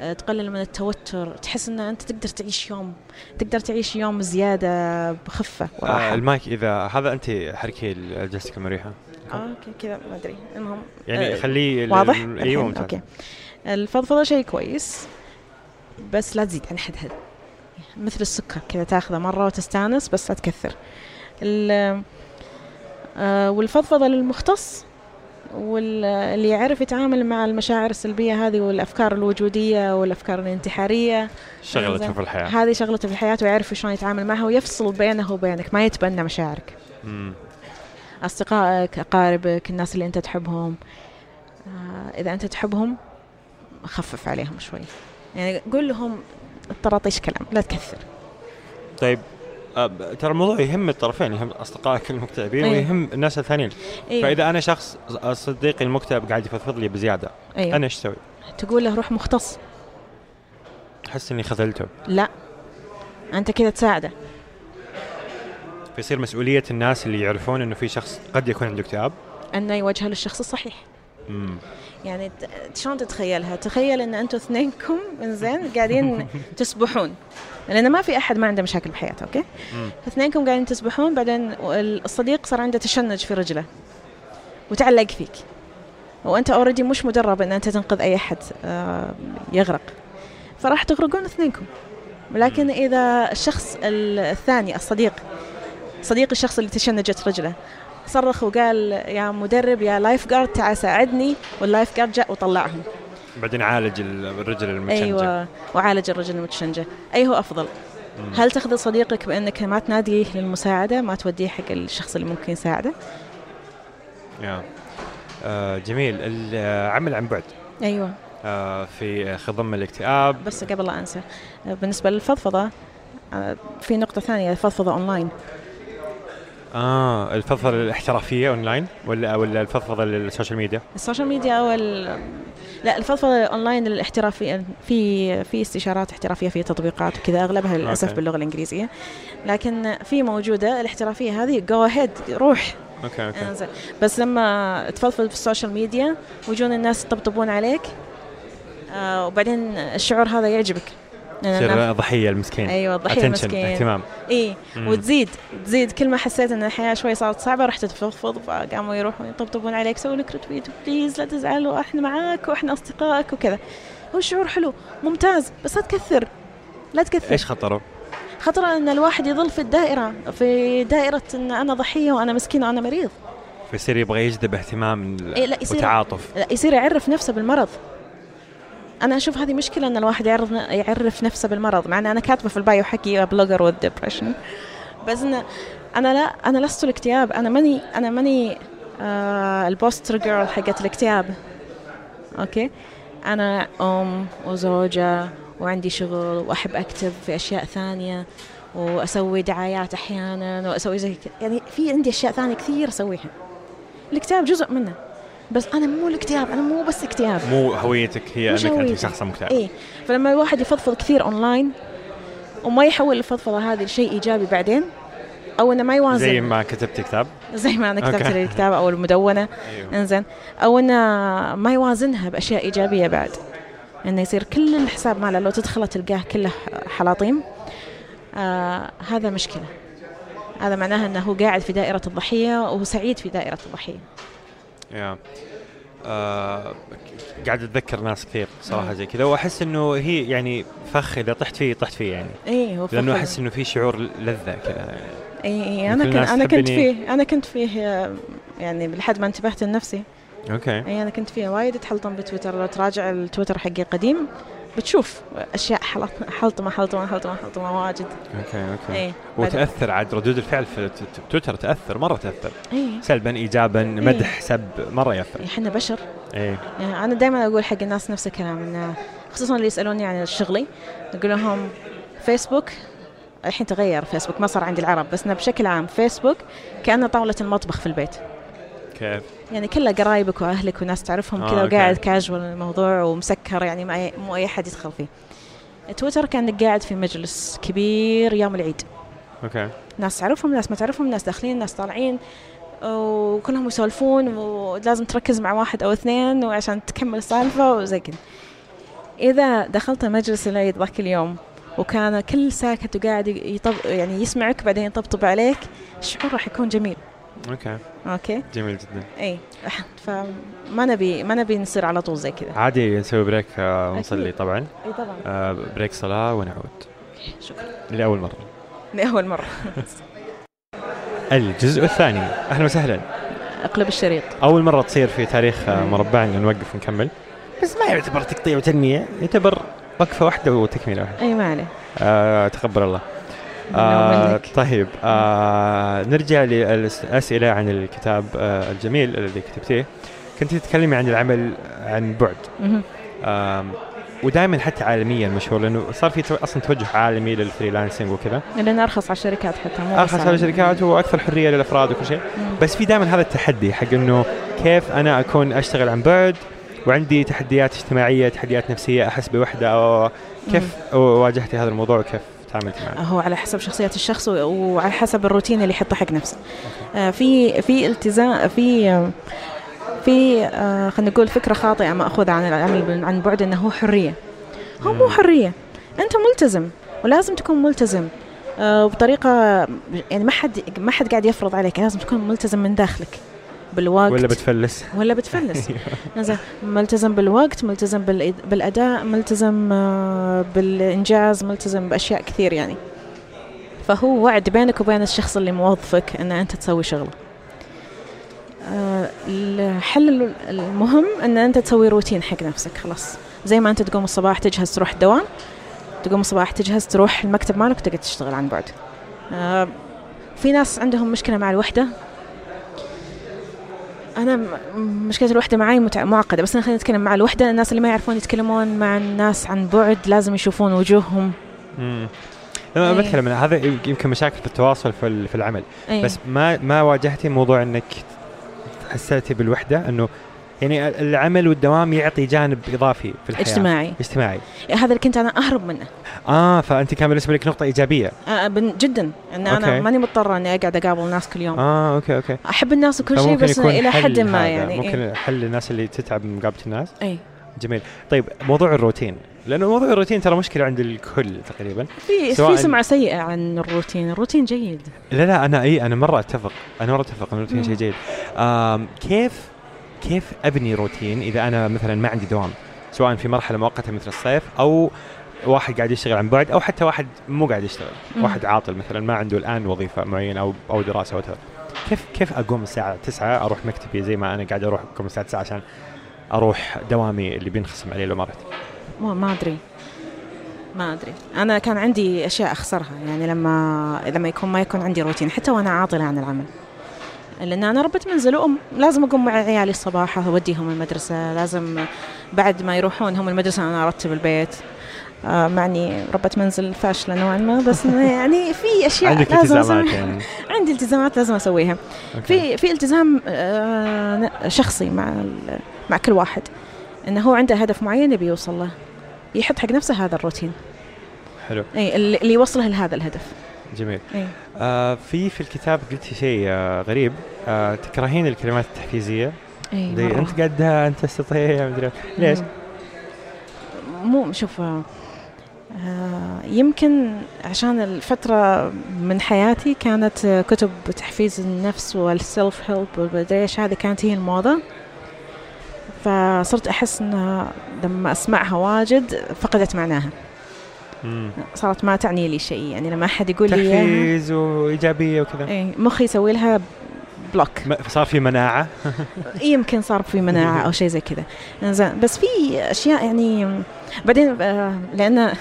آه، تقلل من التوتر. تحس إن أنت تقدر تعيش يوم تقدر تعيش يوم زيادة بخفة. آه وراحه المايك إذا هذا أنت حركي جلستك مريحة. آه، okay كذا ما أدري المهم يعني آه، خليه واضح؟ أيوه ممتاز. okay الفضفضه شيء كويس بس لا تزيد عن حدها مثل السكر كذا تاخذه مرة وتستانس بس لا تكثر ال- آه، والفضفضة للمختص واللي يعرف يتعامل مع المشاعر السلبية هذه والأفكار الوجودية والأفكار الانتحارية شغلته. في الحياة. هذه شغلته في الحياة ويعرف شلون يتعامل معها ويفصل بينه وبينك ما يتبنى مشاعرك مم. أصدقائك أقاربك الناس اللي أنت تحبهم آه، إذا أنت تحبهم خفف عليهم شوي يعني قول لهم الطراطيش كلام لا تكثر طيب آه، ترى الموضوع يهم الطرفين يهم أصدقائك المكتئبين أيوة. ويهم الناس الثانيين أيوة. فإذا أنا شخص صديقي المكتئب قاعد يفضفض لي بزيادة أيوة. أنا إيش أسوي؟ تقول له روح مختص أحس إني خذلته لا أنت كذا تساعده فيصير مسؤولية الناس اللي يعرفون إنه في شخص قد يكون عنده اكتئاب؟ أنه يوجهه للشخص الصحيح. مم. يعني شلون تتخيلها؟ تخيل إن أنتم اثنينكم انزين قاعدين (laughs) تسبحون. لأن ما في أحد ما عنده مشاكل بحياته okay. اثنينكم قاعدين تسبحون بعدين الصديق صار عنده تشنج في رجله وتعلق فيك. وأنت already مش مدرب إن أنت تنقذ أي أحد آه، يغرق. فراح تغرقون اثنينكم. لكن إذا الشخص ال- الثاني الصديق صديق الشخص اللي تشنجت رجله. صرخ وقال يا مدرب يا lifeguard تعال ساعدني. وال lifeguard جاء وطلعهم. بعدين عالج ال- الرجل المتشنجة. أيوه وعالج الرجل المتشنجة. أي هو أفضل؟ مم. هل تخذل صديقك بأنك ما تناديه للمساعدة ما توديه حق الشخص اللي ممكن يساعده؟ يا. آه جميل. العمل عن بعد. أيوه. آه في خضم الاكتئاب. بس قبل لا أنسى آه، بالنسبة للفضفضة آه، في نقطة ثانية الفضفضه اونلاين آه الفضفضة الاحترافية اونلاين ولا ولا الفضفضة لل social media؟ ال social media أو ال- لا الفضفضة اونلاين الاحترافية في في استشارات احترافية في تطبيقات وكذا أغلبها للأسف. باللغة الإنجليزية. لكن في موجودة الاحترافية هذه go ahead روح. okay okay. انزين بس لما تفضفض في ال social media ويجون الناس يطبطبون عليك آه وبعدين الشعور هذا يعجبك. تصير ضحية المسكين. أيوه ضحية Attention، مسكين اهتمام. إي. وتزيد تزيد. كل ما حسيت إن الحياة شوي صارت صعبة رحت تفضفض فقاموا يروحون يطبطبون عليك سووا لك retweet please لا تزعل وإحنا معاك وإحنا أصدقائك وكذا. هو شعور حلو ممتاز بس لا تكثر لا تكثر. إيش خطره؟ خطر إن الواحد يظل في الدائرة في دائرة إن أنا ضحية وأنا مسكين وأنا مريض. فيصير يبغى يجذب اهتمام إيه، لا، يصير- وتعاطف. لا يصير يعرف نفسه بالمرض. أنا أشوف هذه مشكلة إن الواحد يعرف يعرف نفسه بالمرض مع إن أنا كاتبة في ال bio حقي blogger وال depression بس إن أنا لا أنا لست الاكتئاب أنا ماني أنا ماني آه ال poster girl حقت الاكتئاب. okay؟ أنا أم وزوجة وعندي شغل وأحب أكتب في أشياء ثانية وأسوي دعايات أحيانا وأسوي زي كذا يعني في عندي أشياء ثانية كثير أسويها. الاكتئاب جزء منه. بس أنا مو الاكتئاب أنا مو بس اكتئاب. مو هويتك هي أنك أنت هويتي. شخص مكتئب. إيه فلما الواحد يفضفض كثير اونلاين وما يحول الفضفضه هذه لشيء إيجابي بعدين أو إنه ما يوازن. زي ما كتبت كتاب. زي ما أنا كتبت الكتاب أو المدونة. أيوه. إنزين. أو إنه ما يوازنها بأشياء إيجابية بعد. إنه يصير كل الحساب ماله لو تدخل تلقاه كله حلاطيم. آه هذا مشكلة. هذا معناه إنه هو قاعد في دائرة الضحية وهو سعيد في دائرة الضحية. yeah آه قاعد أتذكر ناس كثير صراحة زي كذا وأحس إنه هي يعني فخ إذا طحت فيه طحت فيه يعني. اي هو لأنه فخ. أحس إنه في شعور لذة كذا. اي اي مثل أنا كنت أنا كنت. فيه أنا كنت فيه يعني لحد ما انتبهت لنفسي. okay. اي أنا كنت فيه وايد اتحلطم بتويتر لو تراجع التويتر حقي قديم بتشوف أشياء حلط- حلطمة حلطمة حلطمة حلطمة واجد. okay okay. بعد- وتأثر عاد ردود الفعل في تويتر تأثر مرة تأثر. اي سلبا ايجابا مدح سب مرة يأثر. إحنا بشر. إيه. يعني أنا دائما أقول حق الناس نفس الكلام انه خصوصا اللي يسألوني عن شغلي أقول لهم فيسبوك الحين تغير فيسبوك ما صار عند العرب بس إنه بشكل عام فيسبوك كأنه طاولة المطبخ في البيت. كيف؟ يعني كله قرايبك وأهلك وناس تعرفهم آه، كذا. وقاعد كاجوال الموضوع ومسكر يعني ما أي مو أي أحد يدخل فيه. تويتر كأنك قاعد في مجلس كبير يوم العيد. okay. ناس تعرفهم ناس ما تعرفهم ناس داخلين ناس طالعين وكلهم يسولفون ولازم تركز مع واحد أو اثنين وعشان تكمل السالفة وزي كذا. إذا دخلت مجلس العيد ذاك اليوم وكان كل ساكت وقاعد يطب يعني يسمعك بعدين يطبطب عليك الشعور راح يكون جميل. okay. okay. جميل جدا. اي (laughs) فما نبي ما نبي نصير على طول زي كذا. عادي نسوي break آه، ونصلي. طبعا. اي طبعا. آه، break صلاة ونعود. شكرا. لأول مرة. لأول مرة. (laughs) الجزء الثاني. أهلا وسهلا. أقلب الشريط. أول مرة تصير في تاريخ آه، مربع. ان نوقف ونكمل. بس ما يعتبر تقطيع وتنمية يعتبر وقفة واحدة وتكملة واحدة. اي ما عليه. آه تقبل الله. آه. طيب آه نرجع للأسئلة عن الكتاب آه الجميل الذي كتبتيه. كنت تتكلمي عن العمل عن بعد. آم، ودائما حتى عالميا مشهور لأنه صار في أصلا توجه عالمي للفريلانسنج وكذا. لأن أرخص على الشركات حتى مو أرخص على الشركات وأكثر حرية للأفراد وكل شيء. بس في دائما هذا التحدي حق إنه كيف أنا أكون أشتغل عن بعد وعندي تحديات اجتماعية تحديات نفسية أحس بوحدة أو كيف واجهتي هذا الموضوع وكيف؟ تعاملتي معه؟ هو على حسب شخصية الشخص وعلى حسب الروتين اللي يحطه حق نفسه. آه، في في التزام في في آه، خلينا نقول فكرة خاطئة مأخوذة عن العمل عن بعد إنه هو حرية. هو مو مم. حرية. أنت ملتزم ولازم تكون ملتزم. آه، وبطريقة يعني ما حد ما حد قاعد يفرض عليك لازم تكون ملتزم من داخلك. بالوقت. ولا بتفلس؟ ولا بتفلس. (laughs) زين ملتزم بالوقت ملتزم بالأداء ملتزم آه، بالإنجاز ملتزم بأشياء كثير يعني. فهو وعد بينك وبين الشخص اللي موظفك إن أنت تسوي شغلة. آه، الحل المهم إن أنت تسوي روتين حق نفسك خلاص. زي ما أنت تقوم الصباح تجهز تروح الدوام تقوم الصباح تجهز تروح المكتب مالك وتقعد تشتغل عن بعد. آه، في ناس عندهم مشكلة مع الوحدة أنا مشكلة الوحدة معي متع- معقدة بس أنا خلينا نتكلم مع الوحدة الناس اللي ما يعرفون يتكلمون مع الناس عن بعد لازم يشوفون وجوههم مم. لما إيه. بتكلم هذا يمكن مشاكل في التواصل في ال- في العمل أيه. بس ما ما واجهتي موضوع إنك حسيتي بالوحدة إنه يعني العمل والدوام يعطي جانب إضافي في الحياة. اجتماعي. اجتماعي. هذا اللي كنت أنا أهرب منه. آه فأنت كان بالنسبة لك نقطة إيجابية. آه، بن- جدا. إن أنا okay. ماني مضطرة إني أقعد أقابل الناس كل يوم. آه okay okay. أحب الناس وكل شيء بس إلى حد ما يعني ممكن إيه. حل للناس اللي تتعب من مقابلة الناس. اي جميل. طيب موضوع الروتين. لأنه موضوع الروتين ترى مشكلة عند الكل تقريبا. في في سمعة سيئة عن الروتين. الروتين جيد. لا لا أنا إي أنا مرة أتفق. أنا مرة أتفق إن الروتين. شيء جيد. كيف كيف أبني روتين إذا أنا مثلا ما عندي دوام؟ سواء في مرحلة مؤقتة مثل الصيف أو واحد قاعد يشتغل عن بعد أو حتى واحد مو قاعد يشتغل. مم. واحد عاطل مثلا ما عنده الآن وظيفة معينة أو أو دراسة أو كيف كيف أقوم الساعة 9 أروح مكتبي زي ما أنا قاعد أروح اقوم الساعة 9 عشان أروح دوامي اللي بينخصم علي لو ما رحت؟ ما ما أدري. ما أدري. أنا كان عندي أشياء أخسرها. يعني لما لما يكون ما يكون عندي روتين. حتى وأنا عاطلة عن العمل. لأن أنا ربة منزل وأم. لازم أقوم مع عيالي الصباح أوديهم المدرسة. لازم بعد ما يروحون هم المدرسة أنا أرتب البيت. آه معني ربة منزل فاشلة نوعا ما بس يعني في أشياء عندك لازم التزامات يعني. عندي التزامات لازم أسويها. okay. في في التزام آه شخصي مع مع كل واحد. إنه هو عنده هدف معين يبي يوصل له. يحط حق نفسه هذا الروتين. حلو. إي اللي يوصله لهذا الهدف. جميل. اي آه في في الكتاب قلتي شيء آه غريب. آه تكرهين الكلمات التحفيزية. اي. أنت قدها أنت تستطيع مدري ليش؟ مو شوف آه، آه، يمكن عشان الفترة من حياتي كانت آه، كتب تحفيز النفس وال self help والمدري إيش هذه كانت هي الموضة. فصرت أحس أنها لما أسمعها واجد فقدت معناها. مم. صارت ما تعني لي شيء يعني لما أحد يقول لي تحفيز وإيجابية وكذا. إيه مخي يسوي لها block صار في مناعة؟ (laughs) يمكن صار في مناعة أو شيء زي كذا. زين بس في أشياء يعني بعدين آه، لما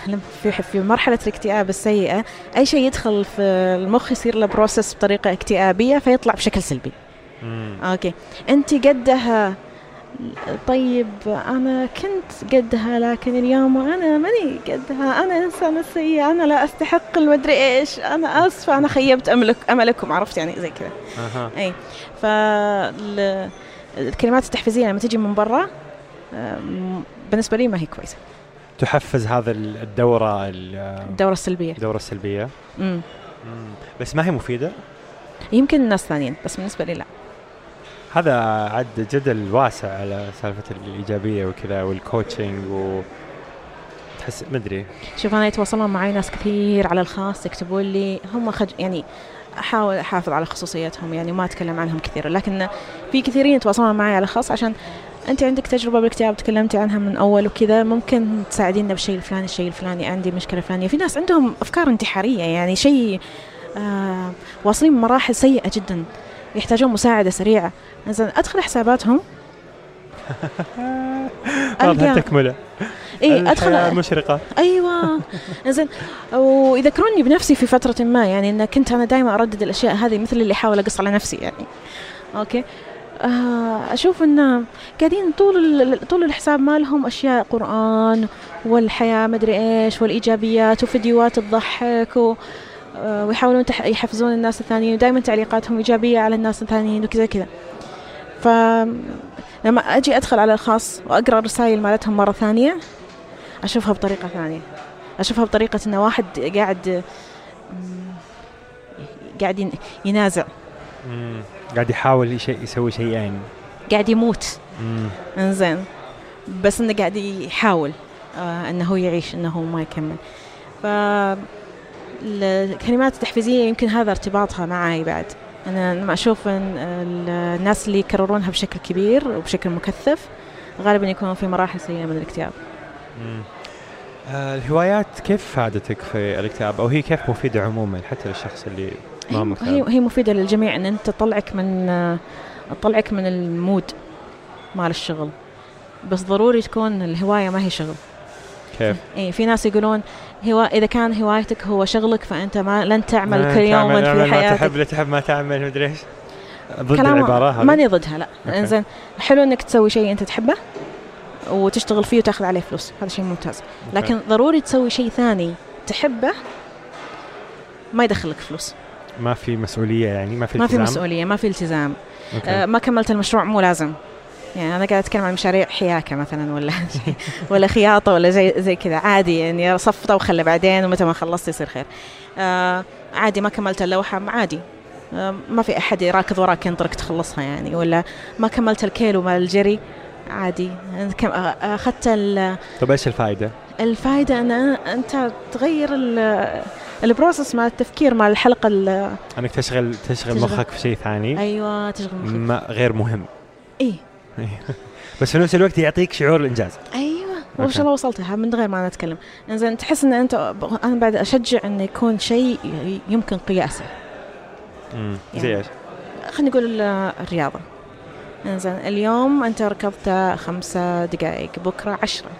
في في مرحلة الاكتئاب السيئة أي شيء يدخل في المخ يصير له process بطريقة اكتئابية فيطلع بشكل سلبي. مم. okay. أنت قدها طيب أنا كنت قدها لكن اليوم أنا ماني قدها. أنا إنسانة سيئة أنا لا أستحق المدري إيش. أنا آسفة أنا خيبت أملك أملكم عرفت؟ يعني زي كذا. أها. أي. فالكلمات التحفيزية لما تجي من برا أم، بالنسبة لي ما هي كويسة. تحفز هذا ال- الدورة ال- الدورة السلبية. الدورة السلبية. امم مم. بس ما هي مفيدة؟ يمكن الناس ثانيين بس بالنسبة لي لا. هذا عد جدل واسع على سالفة الإيجابية وكذا والكوتشنج و تحس مدري شوف أنا يتواصلون معي ناس كثير على الخاص يكتبون لي هم خج... يعني أحاول أحافظ على خصوصيتهم يعني ما أتكلم عنهم كثير لكن في كثيرين يتواصلون معي على الخاص عشان أنت عندك تجربة بالاكتئاب تكلمتي عنها من أول وكذا ممكن تساعدينا بالشيء الفلاني الشيء الفلاني عندي مشكلة فلانية. في ناس عندهم أفكار انتحارية يعني شيء آه واصلين بمراحل سيئة جدا. يحتاجون مساعدة سريعة. زين أدخل حساباتهم. (laughs) واضحة تكملة. إي ادخل مشرقة. أيوه. (laughs) زين ويذكروني بنفسي في فترة ما يعني إن كنت أنا دائما أردد الأشياء هذه مثل اللي أحاول أقص على نفسي يعني. أوكي. آه، أشوف إن قاعدين طول طول الحساب مالهم أشياء قرآن والحياة مدري إيش والإيجابيات وفيديوهات تضحك و ويحاولون تح- يحفزون الناس الثانيين. ودائما تعليقاتهم إيجابية على الناس الثانيين وكذا كذا. ف لما أجي أدخل على الخاص وأقرأ الرسائل مالتهم مرة ثانية أشوفها بطريقة ثانية. أشوفها بطريقة إنه واحد قاعد قاعد ين- ينازع. مم. قاعد يحاول شيء يسوي شيئين. قاعد يموت. إنزين. بس إنه قاعد يحاول آه إنه هو يعيش إنه هو ما يكمل. ف الكلمات التحفيزية يمكن هذا ارتباطها معي بعد. أنا لما أشوف إن ال- الناس اللي يكررونها بشكل كبير وبشكل مكثف غالبا يكونون في مراحل سيئة من الاكتئاب. مم. آه الهوايات كيف فادتك في الاكتئاب؟ أو هي كيف مفيدة عموما حتى للشخص اللي ما هي, مكتئب؟ هي هي مفيدة للجميع إن أنت تطلعك من تطلعك من المود مال الشغل. بس ضروري تكون الهواية ما هي شغل. كيف؟ اي في ناس يقولون هو إذا كان هوايتك هو شغلك فأنت ما لن تعمل كل يوم تعمل- في أعمل ما حياتك. تحب لا تحب ما تعمل مدري إيش. ضد العبارة هذه. ماني ضدها لا. إنزين حلو إنك تسوي شيء أنت تحبه وتشتغل فيه وتاخذ عليه فلوس. هذا شيء ممتاز. لكن ضروري تسوي شيء ثاني تحبه ما يدخلك فلوس. ما في مسؤولية يعني ما في ما في التزام؟ مسؤولية ما في التزام. آه ما كملت المشروع مو لازم. يعني أنا قاعدة أتكلم عن مشاريع حياكة مثلا ولا ولا خياطة ولا زي زي كذا. عادي يعني صفطة وخلى بعدين ومتى ما خلصت يصير خير. آه عادي ما كملت اللوحة عادي. آه ما في أحد راكض وراك ينطرك تخلصها يعني ولا ما كملت الكيلو مال الجري عادي. آه، أخذت ال- طيب إيش الفائده؟ الفائده أن أنت تغير ال- البروسس مال التفكير مال الحلقة ال- أنك تشغل تشغل تشغل. مخك في شيء ثاني. أيوه تشغل مخك. غير مهم. إيه. (laughs) بس في نفس الوقت يعطيك شعور الإنجاز. أيوه. okay. وش الله وصلتها. من غير ما نتكلم إنزين تحس إن أنت أنا بعد أشجع إنه يكون شيء يمكن قياسه. مم. يعني. زي إيش؟ خلينا نقول ال- الرياضة. إنزين اليوم أنت ركضت خمسة دقائق بكرة عشرة.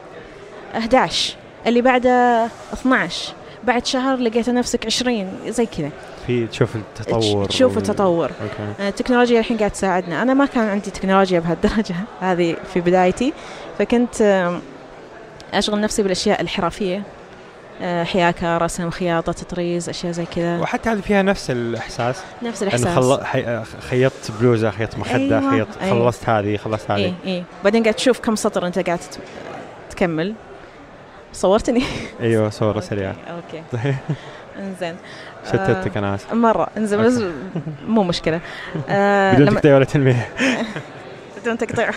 11 اللي بعده 12 بعد شهر لقيت نفسك 20 زي كذا. في تشوف التطور تشوف التطور. okay. التكنولوجيا الحين قاعد تساعدنا. أنا ما كان عندي تكنولوجيا بهالدرجة (laughs) هذه في بدايتي فكنت آم، أشغل نفسي بالأشياء الحرفية آه، حياكة رسم خياطة تطريز أشياء زي كذا. وحتى هذه فيها نفس الإحساس. نفس إنه الإحساس. خل... حي... خيطت بلوزة خيطت مخدة أيوة، خيط أيوة. خلصت هذه خلصت هذه. إيه إيه. بعدين قاعد تشوف كم سطر أنت قاعد تكمل. صورتني؟ أيوه صورة (laughs) سريعة. أوكي. طيب (laughs) انزين. شتتك أنا اسف آه مرة. انزين بس مو مشكلة. آه بدون تقطيع ولا تلميح (laughs) بدون تقطيع.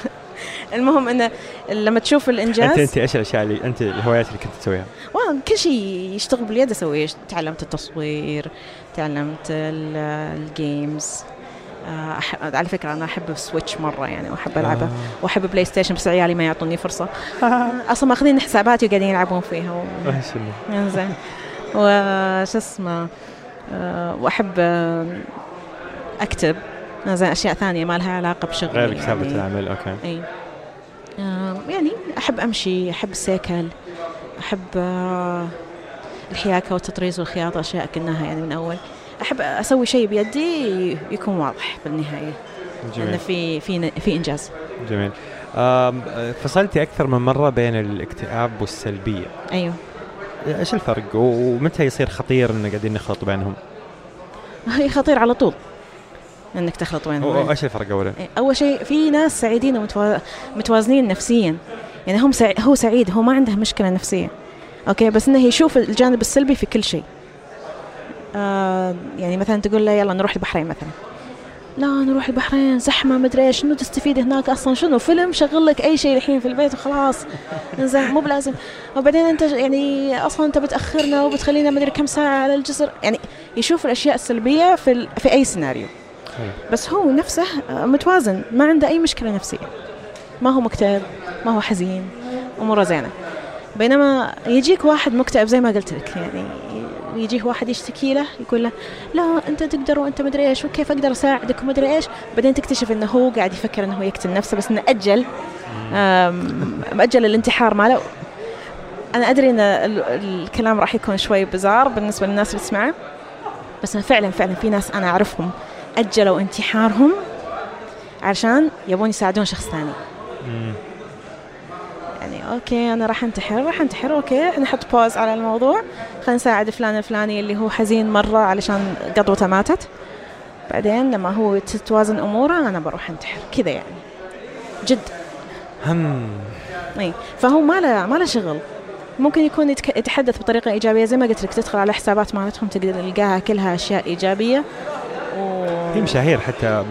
المهم إنه لما تشوف انت الانجاز انت إيش الأشياء اللي أنت الهوايات اللي كنت تسويها؟ والله كل شيء يشتغل باليد أسويه. تعلمت التصوير تعلمت ال- games آه،. على فكرة أنا أحب السويتش مرة يعني وأحب ألعبه. آه. وأحب بلاي ستيشن بس عيالي ما يعطوني فرصة. (laughs) أصلا ماخذين حساباتي وقاعدين يلعبون فيها و... إنزين. وش اسمه آه، وأحب آه، أكتب. زين أشياء ثانية ما لها علاقة بشغلي غير كتابة يعني. العمل أوكي. إي. آه، يعني أحب أمشي أحب السيكل أحب الحياكة والتطريز والخياطة أشياء كناها يعني من أول. أحب أسوي شيء بيدي يكون واضح بالنهاية. جميل. في في في إنجاز. جميل. فصلتي أكثر من مرة بين الاكتئاب والسلبية. أيوه. إيش الفرق؟ ومتى يصير خطير ان قاعدين نخلط بينهم؟ (laughs) هي خطير على طول. إنك تخلط بينهم. إيش الفرق اولا؟ أول شيء في ناس سعيدين ومتوازنين نفسيا. يعني هم سع... هو سعيد هو ما عنده مشكلة نفسيه أوكي بس إنه يشوف الجانب السلبي في كل شيء. آه يعني مثلا تقول له يلا نروح البحرين مثلا. لا نروح البحرين زحمة مدري إيش. شنو تستفيد هناك أصلا؟ شنو؟ فيلم؟ شغل لك أي شيء الحين في البيت وخلاص. زين مو بلازم. وبعدين أنت يعني أصلا أنت بتأخرنا وبتخلينا مدري كم ساعة على الجسر. يعني يشوف الأشياء السلبية في ال... في أي سيناريو. بس هو نفسه متوازن ما عنده أي مشكلة نفسية. ما هو مكتئب ما هو حزين أموره زينة. بينما يجيك واحد مكتئب زي ما قلت لك يعني يجيه واحد يشتكي له يقول له لا أنت تقدر وأنت مدري إيش وكيف أقدر أساعدك ومدري إيش؟ بعدين تكتشف إنه هو قاعد يفكر إنه هو يقتل نفسه بس إنه أجل مأجل الانتحار ماله. أنا أدري إن ال- الكلام راح يكون شوي bizarre بالنسبة للناس اللي تسمعه بس أنا فعلا فعلا في ناس أنا أعرفهم أجلوا انتحارهم عشان يبون يساعدون شخص ثاني. okay أنا راح انتحر راح انتحر okay. نحط pause على الموضوع. خلينا نساعد فلان الفلاني اللي هو حزين مرة علشان قطوته ماتت. بعدين لما هو تتوازن أموره أنا بروح انتحر. كذا يعني. جد. هم. إي. فهو ما له ما له شغل. ممكن يكون يتحدث بطريقة إيجابية. زي ما قلت لك تدخل على حسابات مالتهم تقدر تلقاها كلها أشياء إيجابية. و... في مشاهير حتى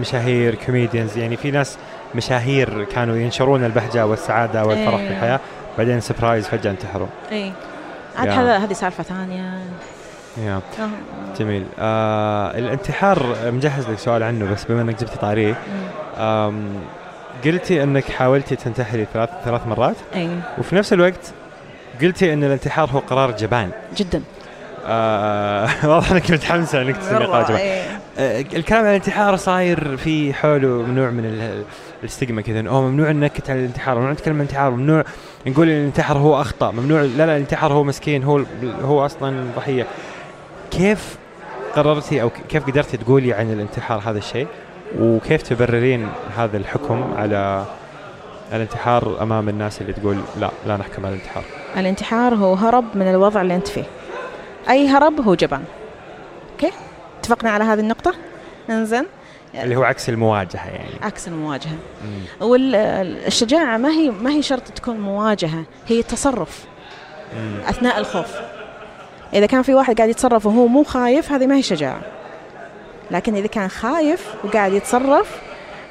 مشاهير comedians يعني في ناس مشاهير كانوا ينشرون البهجة والسعادة والفرح في إيه. الحياة. بعدين surprise فجأة انتحروا. اي عاد. هذا هذه سالفة ثانية. yeah. آه. جميل. آه الانتحار مجهز لك سؤال عنه بس بما إنك جبتي طاريه. قلتي إنك حاولتي تنتحري ثلاث ثلاث مرات. اي وفي نفس الوقت قلتي إن الانتحار هو قرار جبان. جدا. آه (laughs) واضح إنك متحمسة إنك تسوي قرار جبان إيه. آه، الكلام عن الانتحار صاير في حوله نوع من ال- الاستجما كذا. أوه ممنوع ننكت على الانتحار. ممنوع نتكلم عن الانتحار. ممنوع نقول ان الانتحار هو أخطأ. ممنوع لا لا الانتحار هو مسكين. هو هو أصلا ضحية. كيف قررتي أو كيف قدرتي تقولي عن الانتحار هذا الشيء؟ وكيف تبررين هذا الحكم على الانتحار أمام الناس اللي تقول لا لا نحكم على الانتحار؟ الانتحار هو هرب من الوضع اللي أنت فيه. أي هرب هو جبان. أوكي؟ اتفقنا على هذه النقطة؟ إنزين. اللي هو عكس المواجهة يعني. عكس المواجهة. مم. والشجاعه ما هي ما هي شرط تكون مواجهة هي تصرف مم. أثناء الخوف. إذا كان في واحد قاعد يتصرف وهو مو خايف هذه ما هي شجاعة. لكن إذا كان خايف وقاعد يتصرف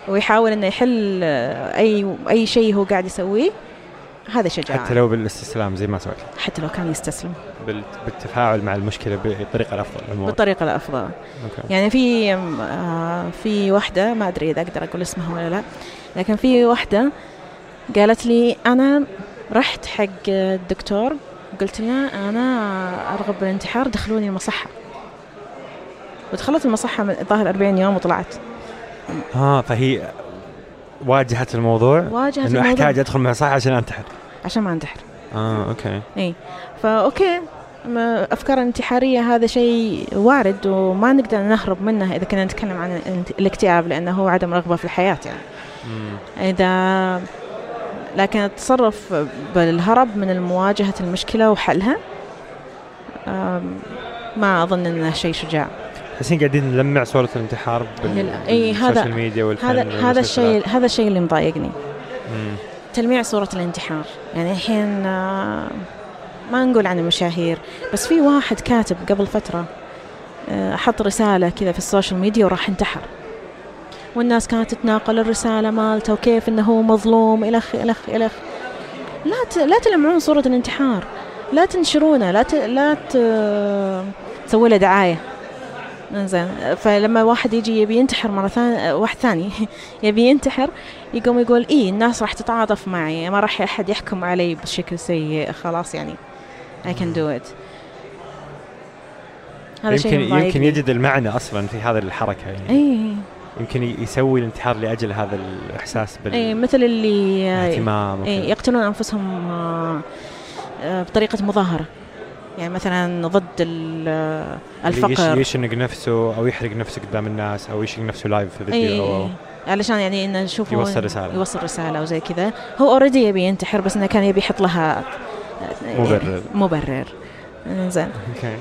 ويحاول إنه يحل آه، اي أي شيء هو قاعد يسويه هذا شجاعة. حتى لو بالاستسلام زي ما سويت. حتى لو كان يستسلم. بالتفاعل مع المشكلة بالطريقة الافضل للموضوع. بالطريقة الأفضل. okay. يعني في آه، في واحدة ما أدري إذا أقدر أقول اسمها ولا لا لكن في واحدة قالت لي أنا رحت حق الدكتور قلت له أنا أرغب بالانتحار دخلوني المصحة. ودخلت المصحة من الظاهر 40 يوم وطلعت. آه فهي واجهت الموضوع؟ واجهت إنه الموضوع. أحتاج أدخل المصح عشان أنتحر. عشان ما أنتحر. آه okay. إي. ف okay. ما- أفكار انتحارية هذا شيء وارد وما نقدر نهرب منه إذا كنا نتكلم عن الاكتئاب لأنه هو عدم رغبة في الحياة يعني مم. إذا لكن التصرف بالهرب من مواجهة المشكلة وحلها ما أظن إنه شيء شجاع تحسين قاعدين نلمع صورة الانتحار بالسوشيال ميديا والفن هذا هذا. الشيء هذا الشيء اللي مضايقني. تلميع صورة الانتحار يعني الحين ما نقول عن المشاهير بس في واحد كاتب قبل فترة آه، حط رسالة كذا في السوشيال ميديا وراح انتحر والناس كانت تتناقل الرسالة مالته وكيف إنه هو مظلوم الخ الخ الخ لا. لا تلمعون صورة الانتحار لا تنشرونه لا. لا. تسوي له دعاية إنزين فلما واحد يجي يبي ينتحر مرة ثانية واحد ثاني (laughs) يبي ينتحر يقوم يقول إيه الناس راح تتعاطف معي ما راح أحد يحكم علي بشكل سيء خلاص يعني I can do it هذا شيء يمكن يمكن مضايقني. يجد المعنى أصلا في هذه الحركة يعني اي يمكن يسوي الانتحار لأجل هذا الإحساس اي مثل اللي بالاهتمام اي. يقتلون أنفسهم آه، آه، بطريقة مظاهرة يعني مثلا ضد الفقر يشنق نفسه أو يحرق نفسه قدام الناس أو يشنق نفسه live في اي فيديو أو إي. علشان يعني إنه نشوفه يوصل رسالة. يوصل رسالة وزي كذا هو already يبي ينتحر بس إنه كان يبي يحط لها مبرر. مبرر زين أوكي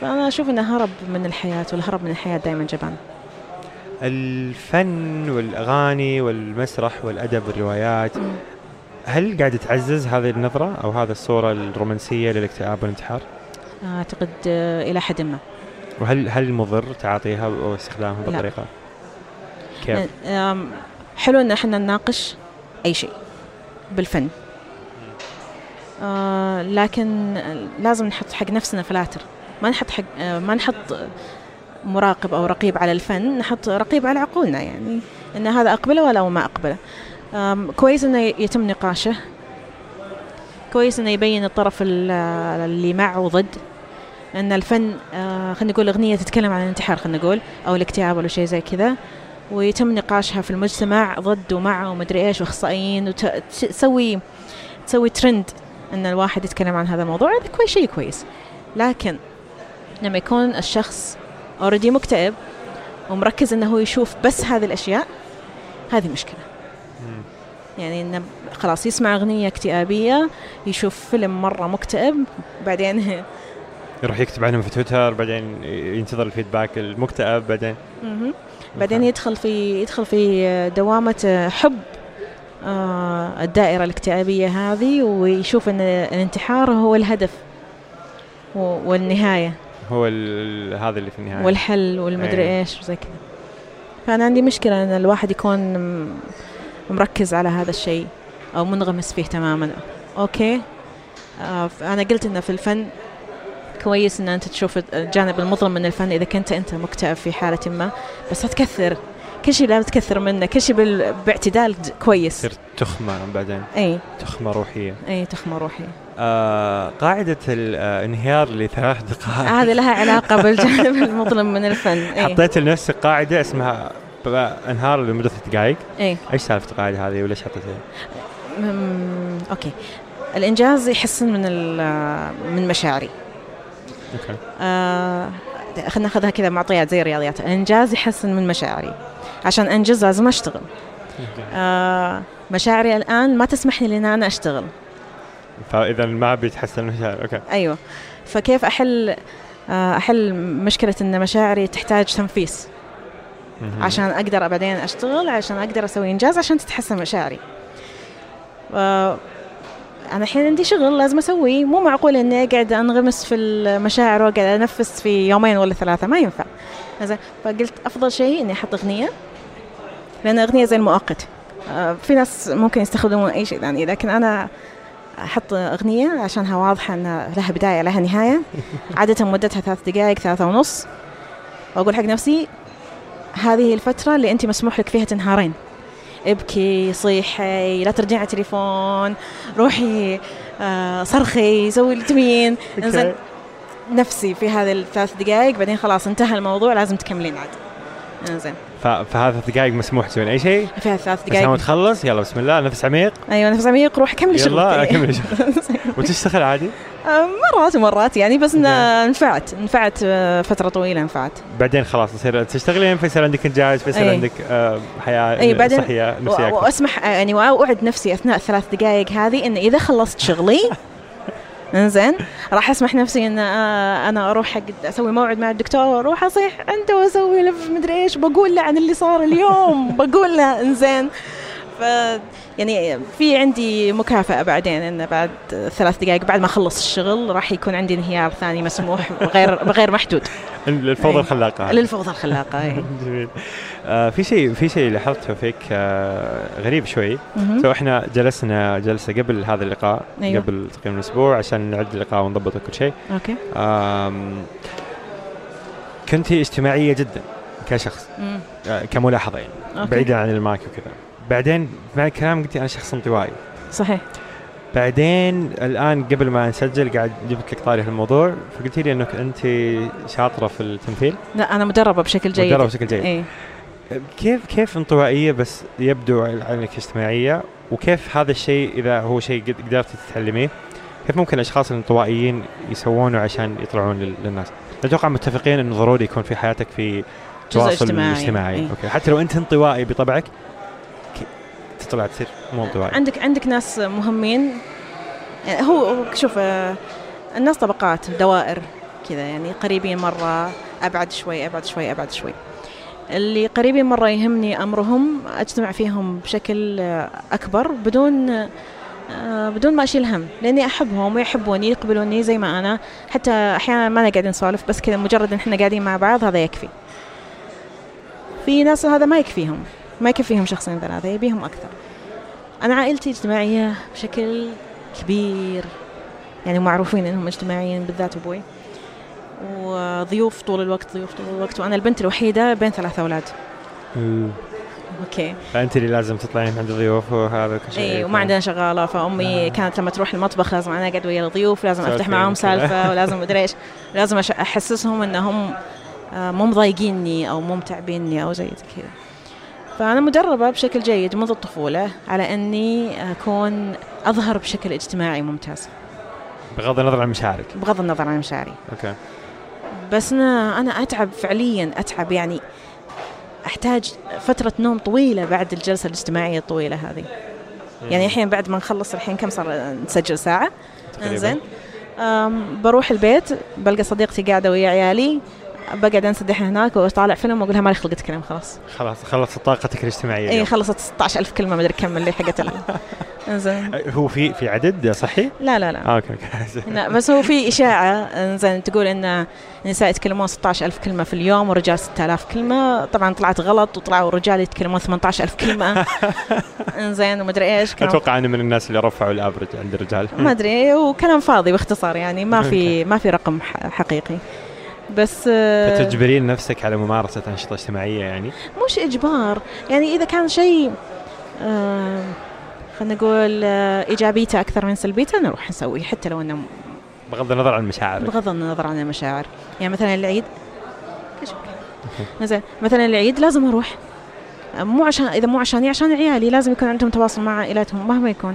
فأنا أشوف أنه هرب من الحياة والهرب من الحياة دائما جبان الفن والأغاني والمسرح والأدب والروايات هل قاعدة تعزز هذه النظرة أو هذه الصورة الرومانسية للاكتئاب والانتحار؟ أعتقد آه، إلى حد ما وهل هل مضر تعاطيها أو استخدامها لا. بالطريقة؟ كيف؟ حلو أن إحنا نناقش أي شيء بالفن آه لكن لازم نحط حق نفسنا فلاتر ما نحط حق آه ما نحط مراقب أو رقيب على الفن نحط رقيب على عقولنا يعني أن هذا أقبله ولا ما أقبله. آم، كويس أنه يتم نقاشه. كويس أنه يبين الطرف ال- اللي مع وضد. أن الفن آه خلينا نقول أغنية تتكلم عن الانتحار خلينا نقول أو الاكتئاب ولا شيء زي كذا. ويتم نقاشها في المجتمع ضد ومع ومدري إيش وأخصائيين وتسوي تسوي ترند إن الواحد يتكلم عن هذا الموضوع هذا كويس شيء كويس. لكن لما يكون الشخص already مكتئب ومركز إنه هو يشوف بس هذه الأشياء هذه مشكلة. يعني إنه خلاص يسمع أغنية اكتئابية يشوف فيلم مرة مكتئب بعدين (laughs) يروح يكتب عنهم في تويتر بعدين ينتظر ال feedback المكتئب بعدين. بعدين يدخل في يدخل في دوامة حب. الدائرة الاكتئابية هذه ويشوف أن الانتحار هو الهدف والنهاية. هو هذا اللي في النهاية. والحل والمدري أيوة. إيش وزي كذا. فأنا عندي مشكلة أن الواحد يكون مركز على هذا الشيء أو منغمس فيه تماما. أوكي؟ آه، أنا قلت أنه في الفن كويس أن أنت تشوف الجانب المظلم من الفن إذا كنت أنت مكتئب في حالة ما بس لا تكثر. كل شيء لا تكثر منه كل شيء باعتدال كويس. تخمة بعدين. أي. تخمة روحية. أي تخمة روحي آه قاعدة الانهيار لثلاث دقائق. هذه لها (laughs) علاقة بالجانب المظلم من الفن. أي. حطيت لنفسك قاعدة اسمها انهار ثلاث دقائق. أي. إيش سالفة القاعدة هذه وليش حطيتها؟ مم، أوكي. الإنجاز يحسن من ال- من مشاعري. okay. آه خلينا ناخذها كذا معطيات زي الرياضيات. الإنجاز يحسن من مشاعري. عشان أنجز لازم أشتغل. آه مشاعري الآن ما تسمح لي ان أنا أشتغل. فإذا ما بيتحسن المشاعر okay. أيوه. فكيف أحل آه أحل مشكلة إن مشاعري تحتاج تنفيس. عشان أقدر بعدين أشتغل عشان أقدر أسوي إنجاز عشان تتحسن مشاعري. آه أنا الحين عندي شغل لازم أسويه. مو معقول إني أقعد أنغمس في المشاعر وأقعد أنفس في يومين ولا ثلاثة ما ينفع. فقلت أفضل شيء إني أحط أغنية. لأن اغنيه زي المؤقت. آه في ناس ممكن يستخدمون أي شيء ثاني لكن أنا أحط أغنية عشانها واضحة إن لها بداية لها نهاية. (laughs) عادة مدتها ثلاث دقائق ثلاثة ونص. وأقول حق نفسي هذه الفترة اللي أنت مسموح لك فيها تنهارين. ابكي صيحي لا ترجعي على تليفون روحي آه صرخي سوي اللي تبين. (laughs) إنزين نفسي في هذه الثلاث دقائق بعدين خلاص انتهى الموضوع لازم تكملين عاد. إنزين. فهذا دقائق مسموح تسوين. أي شيء؟ فيها ثلاث بس دقائق تخلص؟ يلا بسم الله. نفس عميق؟ أيوه نفس عميق. روح يلا (laughs) شغلك. كمل وتشتغل عادي؟ آه، مرات ومرات يعني بس. نفعت نفعت آه، فترة طويلة نفعت بعدين خلاص تصير تشتغلين فيصير عندك إنجاز فيصير أي. عندك آه، حياة أي، بعدين صحية نفسية وأسمح يعني وأوعد نفسي أثناء الثلاث دقائق هذه إن إذا خلصت شغلي (laughs) إنزين. راح أسمح نفسي إن آه، أنا أروح حق أسوي موعد مع الدكتور وأروح أصيح أنت وأسوي لف مدري إيش. بقول له عن اللي صار اليوم. (laughs) بقول له إنزين. ف يعني في عندي مكافأة بعدين انه بعد ثلاث دقائق بعد ما أخلص الشغل راح يكون عندي انهيار ثاني مسموح بغير بغير محدود. (laughs) (laughs) للفوضى أي. الخلاقة للفوضى الخلاقة أي. (laughs) جميل آه في شيء في شيء لاحظته فيك آه غريب شوي. so إحنا جلسنا جلسة قبل هذا اللقاء أيوه. قبل تقريبا أسبوع عشان نعد اللقاء ونضبط كل شيء okay um، كنتي اجتماعية جدا كشخص. آه كملاحظة يعني. بعيدا عن المايك وكذا بعدين مع الكلام قلتي أنا شخص انطوائي صحيح بعدين الآن قبل ما نسجل قاعد جبت لك طاري الموضوع فقلتي لي إنك أنت شاطرة في التمثيل لا أنا مدربة بشكل جيد مدربة بشكل جيد. اي كيف كيف انطوائية بس يبدو انك اجتماعيه وكيف هذا الشيء إذا هو شيء قد- قدرتي تتعلميه كيف ممكن الأشخاص الانطوائيين يسوونه عشان يطلعون لل- للناس؟ أتوقع متفقين انه ضروري يكون في حياتك في تواصل اجتماعي. اجتماعي إيه. أوكي حتى لو أنت انطوائي بطبعك تطلع تصير مو انطوائي عندك عندك ناس مهمين. يعني هو شوف آه، الناس طبقات دوائر كذا يعني قريبين مرة أبعد شوي أبعد شوي أبعد شوي. اللي قريبين مرة يهمني أمرهم أجتمع فيهم بشكل آه، أكبر بدون آه، بدون ما أشيل هم لأني أحبهم ويحبوني يقبلوني زي ما أنا. حتى أحيانا ما أنا قاعدين نسولف بس كذا مجرد إن إحنا قاعدين مع بعض هذا يكفي. في ناس هذا ما يكفيهم. ما يكفيهم شخصين ثلاثة يبيهم أكثر. أنا عائلتي اجتماعية بشكل كبير يعني معروفين إنهم اجتماعيين بالذات أبوي. وضيوف طول الوقت ضيوف طول الوقت. وأنا البنت الوحيدة بين ثلاثة أولاد. مم. أوكي. فأنت اللي لازم تطلعين عند الضيوف وهذا كل شيء اي وما عندنا شغالة. فأمي آه. كانت لما تروح المطبخ لازم أنا أقعد ويا الضيوف لازم أفتح سالفة معاهم كذا. سالفة (laughs) ولازم مدري إيش. لازم أحسسهم إنهم آه، مو مضايقيني أو مو متعبيني أو زي كذا. فأنا مدربة بشكل جيد منذ الطفولة على إني أكون أظهر بشكل اجتماعي ممتاز. بغض النظر عن مشاعرك. بغض النظر عن مشاعري. أوكي. بس أنا أنا أتعب فعليا أتعب يعني أحتاج فترة نوم طويلة بعد الجلسة الاجتماعية الطويلة هذه. يعني الحين بعد ما نخلص الحين كم صار؟ نسجل ساعة. إنزين. بروح البيت بلقى صديقتي قاعدة ويا عيالي. بقعد انسدح هناك واطالع فيلم واقول لها مالي خلق اتكلم خلاص. خلاص خلصت طاقتك الاجتماعية اي. خلصت 16000 كلمة مدري كم اللي حقت (laughs) إنزين. هو في في عدد صحي؟ لا لا لا. آه، okay okay. (laughs) لا بس هو في إشاعة إنزين تقول إن النساء يتكلمون 16000 كلمة في اليوم والرجال 6000 كلمة. طبعا طلعت غلط وطلعوا الرجال يتكلمون 18000 كلمة. (laughs) إنزين ومدري إيش. كلام أتوقع أنا من الناس اللي رفعوا ال average عند الرجال. ما أدري وكلام فاضي باختصار يعني ما في ما في رقم حقيقي. بس آه، تجبرين نفسك على ممارسة أنشطة اجتماعية يعني؟ مش إجبار. يعني إذا كان شيء آه، خلينا نقول آه، إيجابيته أكثر من سلبيته نروح نسويه حتى لو إنه بغض النظر عن مشاعرك بغض النظر عن المشاعر. يعني مثلا العيد كشف. مثلا مثلا العيد لازم أروح. مو عشان إذا مو عشاني عشان عيالي لازم يكون عندهم تواصل مع عائلاتهم مهما يكون.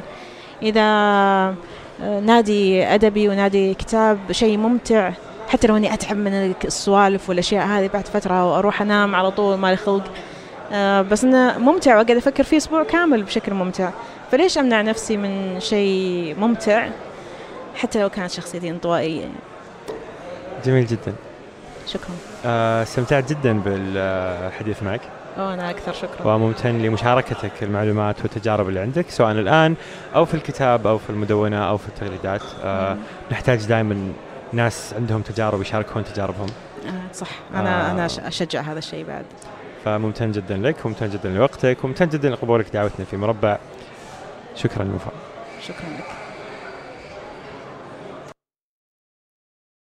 إذا آه، نادي أدبي ونادي كتاب شيء ممتع حتى لو اني اتعب من السوالف والاشياء هذه بعد فترة وأروح انام على طول مالي خلق. آه، بس إنه ممتع وأقعد أفكر فيه أسبوع كامل بشكل ممتع. فليش أمنع نفسي من شيء ممتع؟ حتى لو كانت شخصيتي انطوائية. جميل جدا. شكرا. آه، استمتعت جدا بالحديث معك. أوه أنا أكثر شكرا. وممتن لمشاركتك المعلومات والتجارب اللي عندك سواء الآن أو في الكتاب أو في المدونة أو في التغريدات. آه، نحتاج دائما ناس عندهم تجارب يشاركون تجاربهم. آه صح. أنا آه. أنا أش- أشجع هذا الشيء بعد. فممتن جدا لك وممتن جدا لوقتك وممتن جدا لقبولك دعوتنا في مربع. شكرا لوفاء شكرا لك.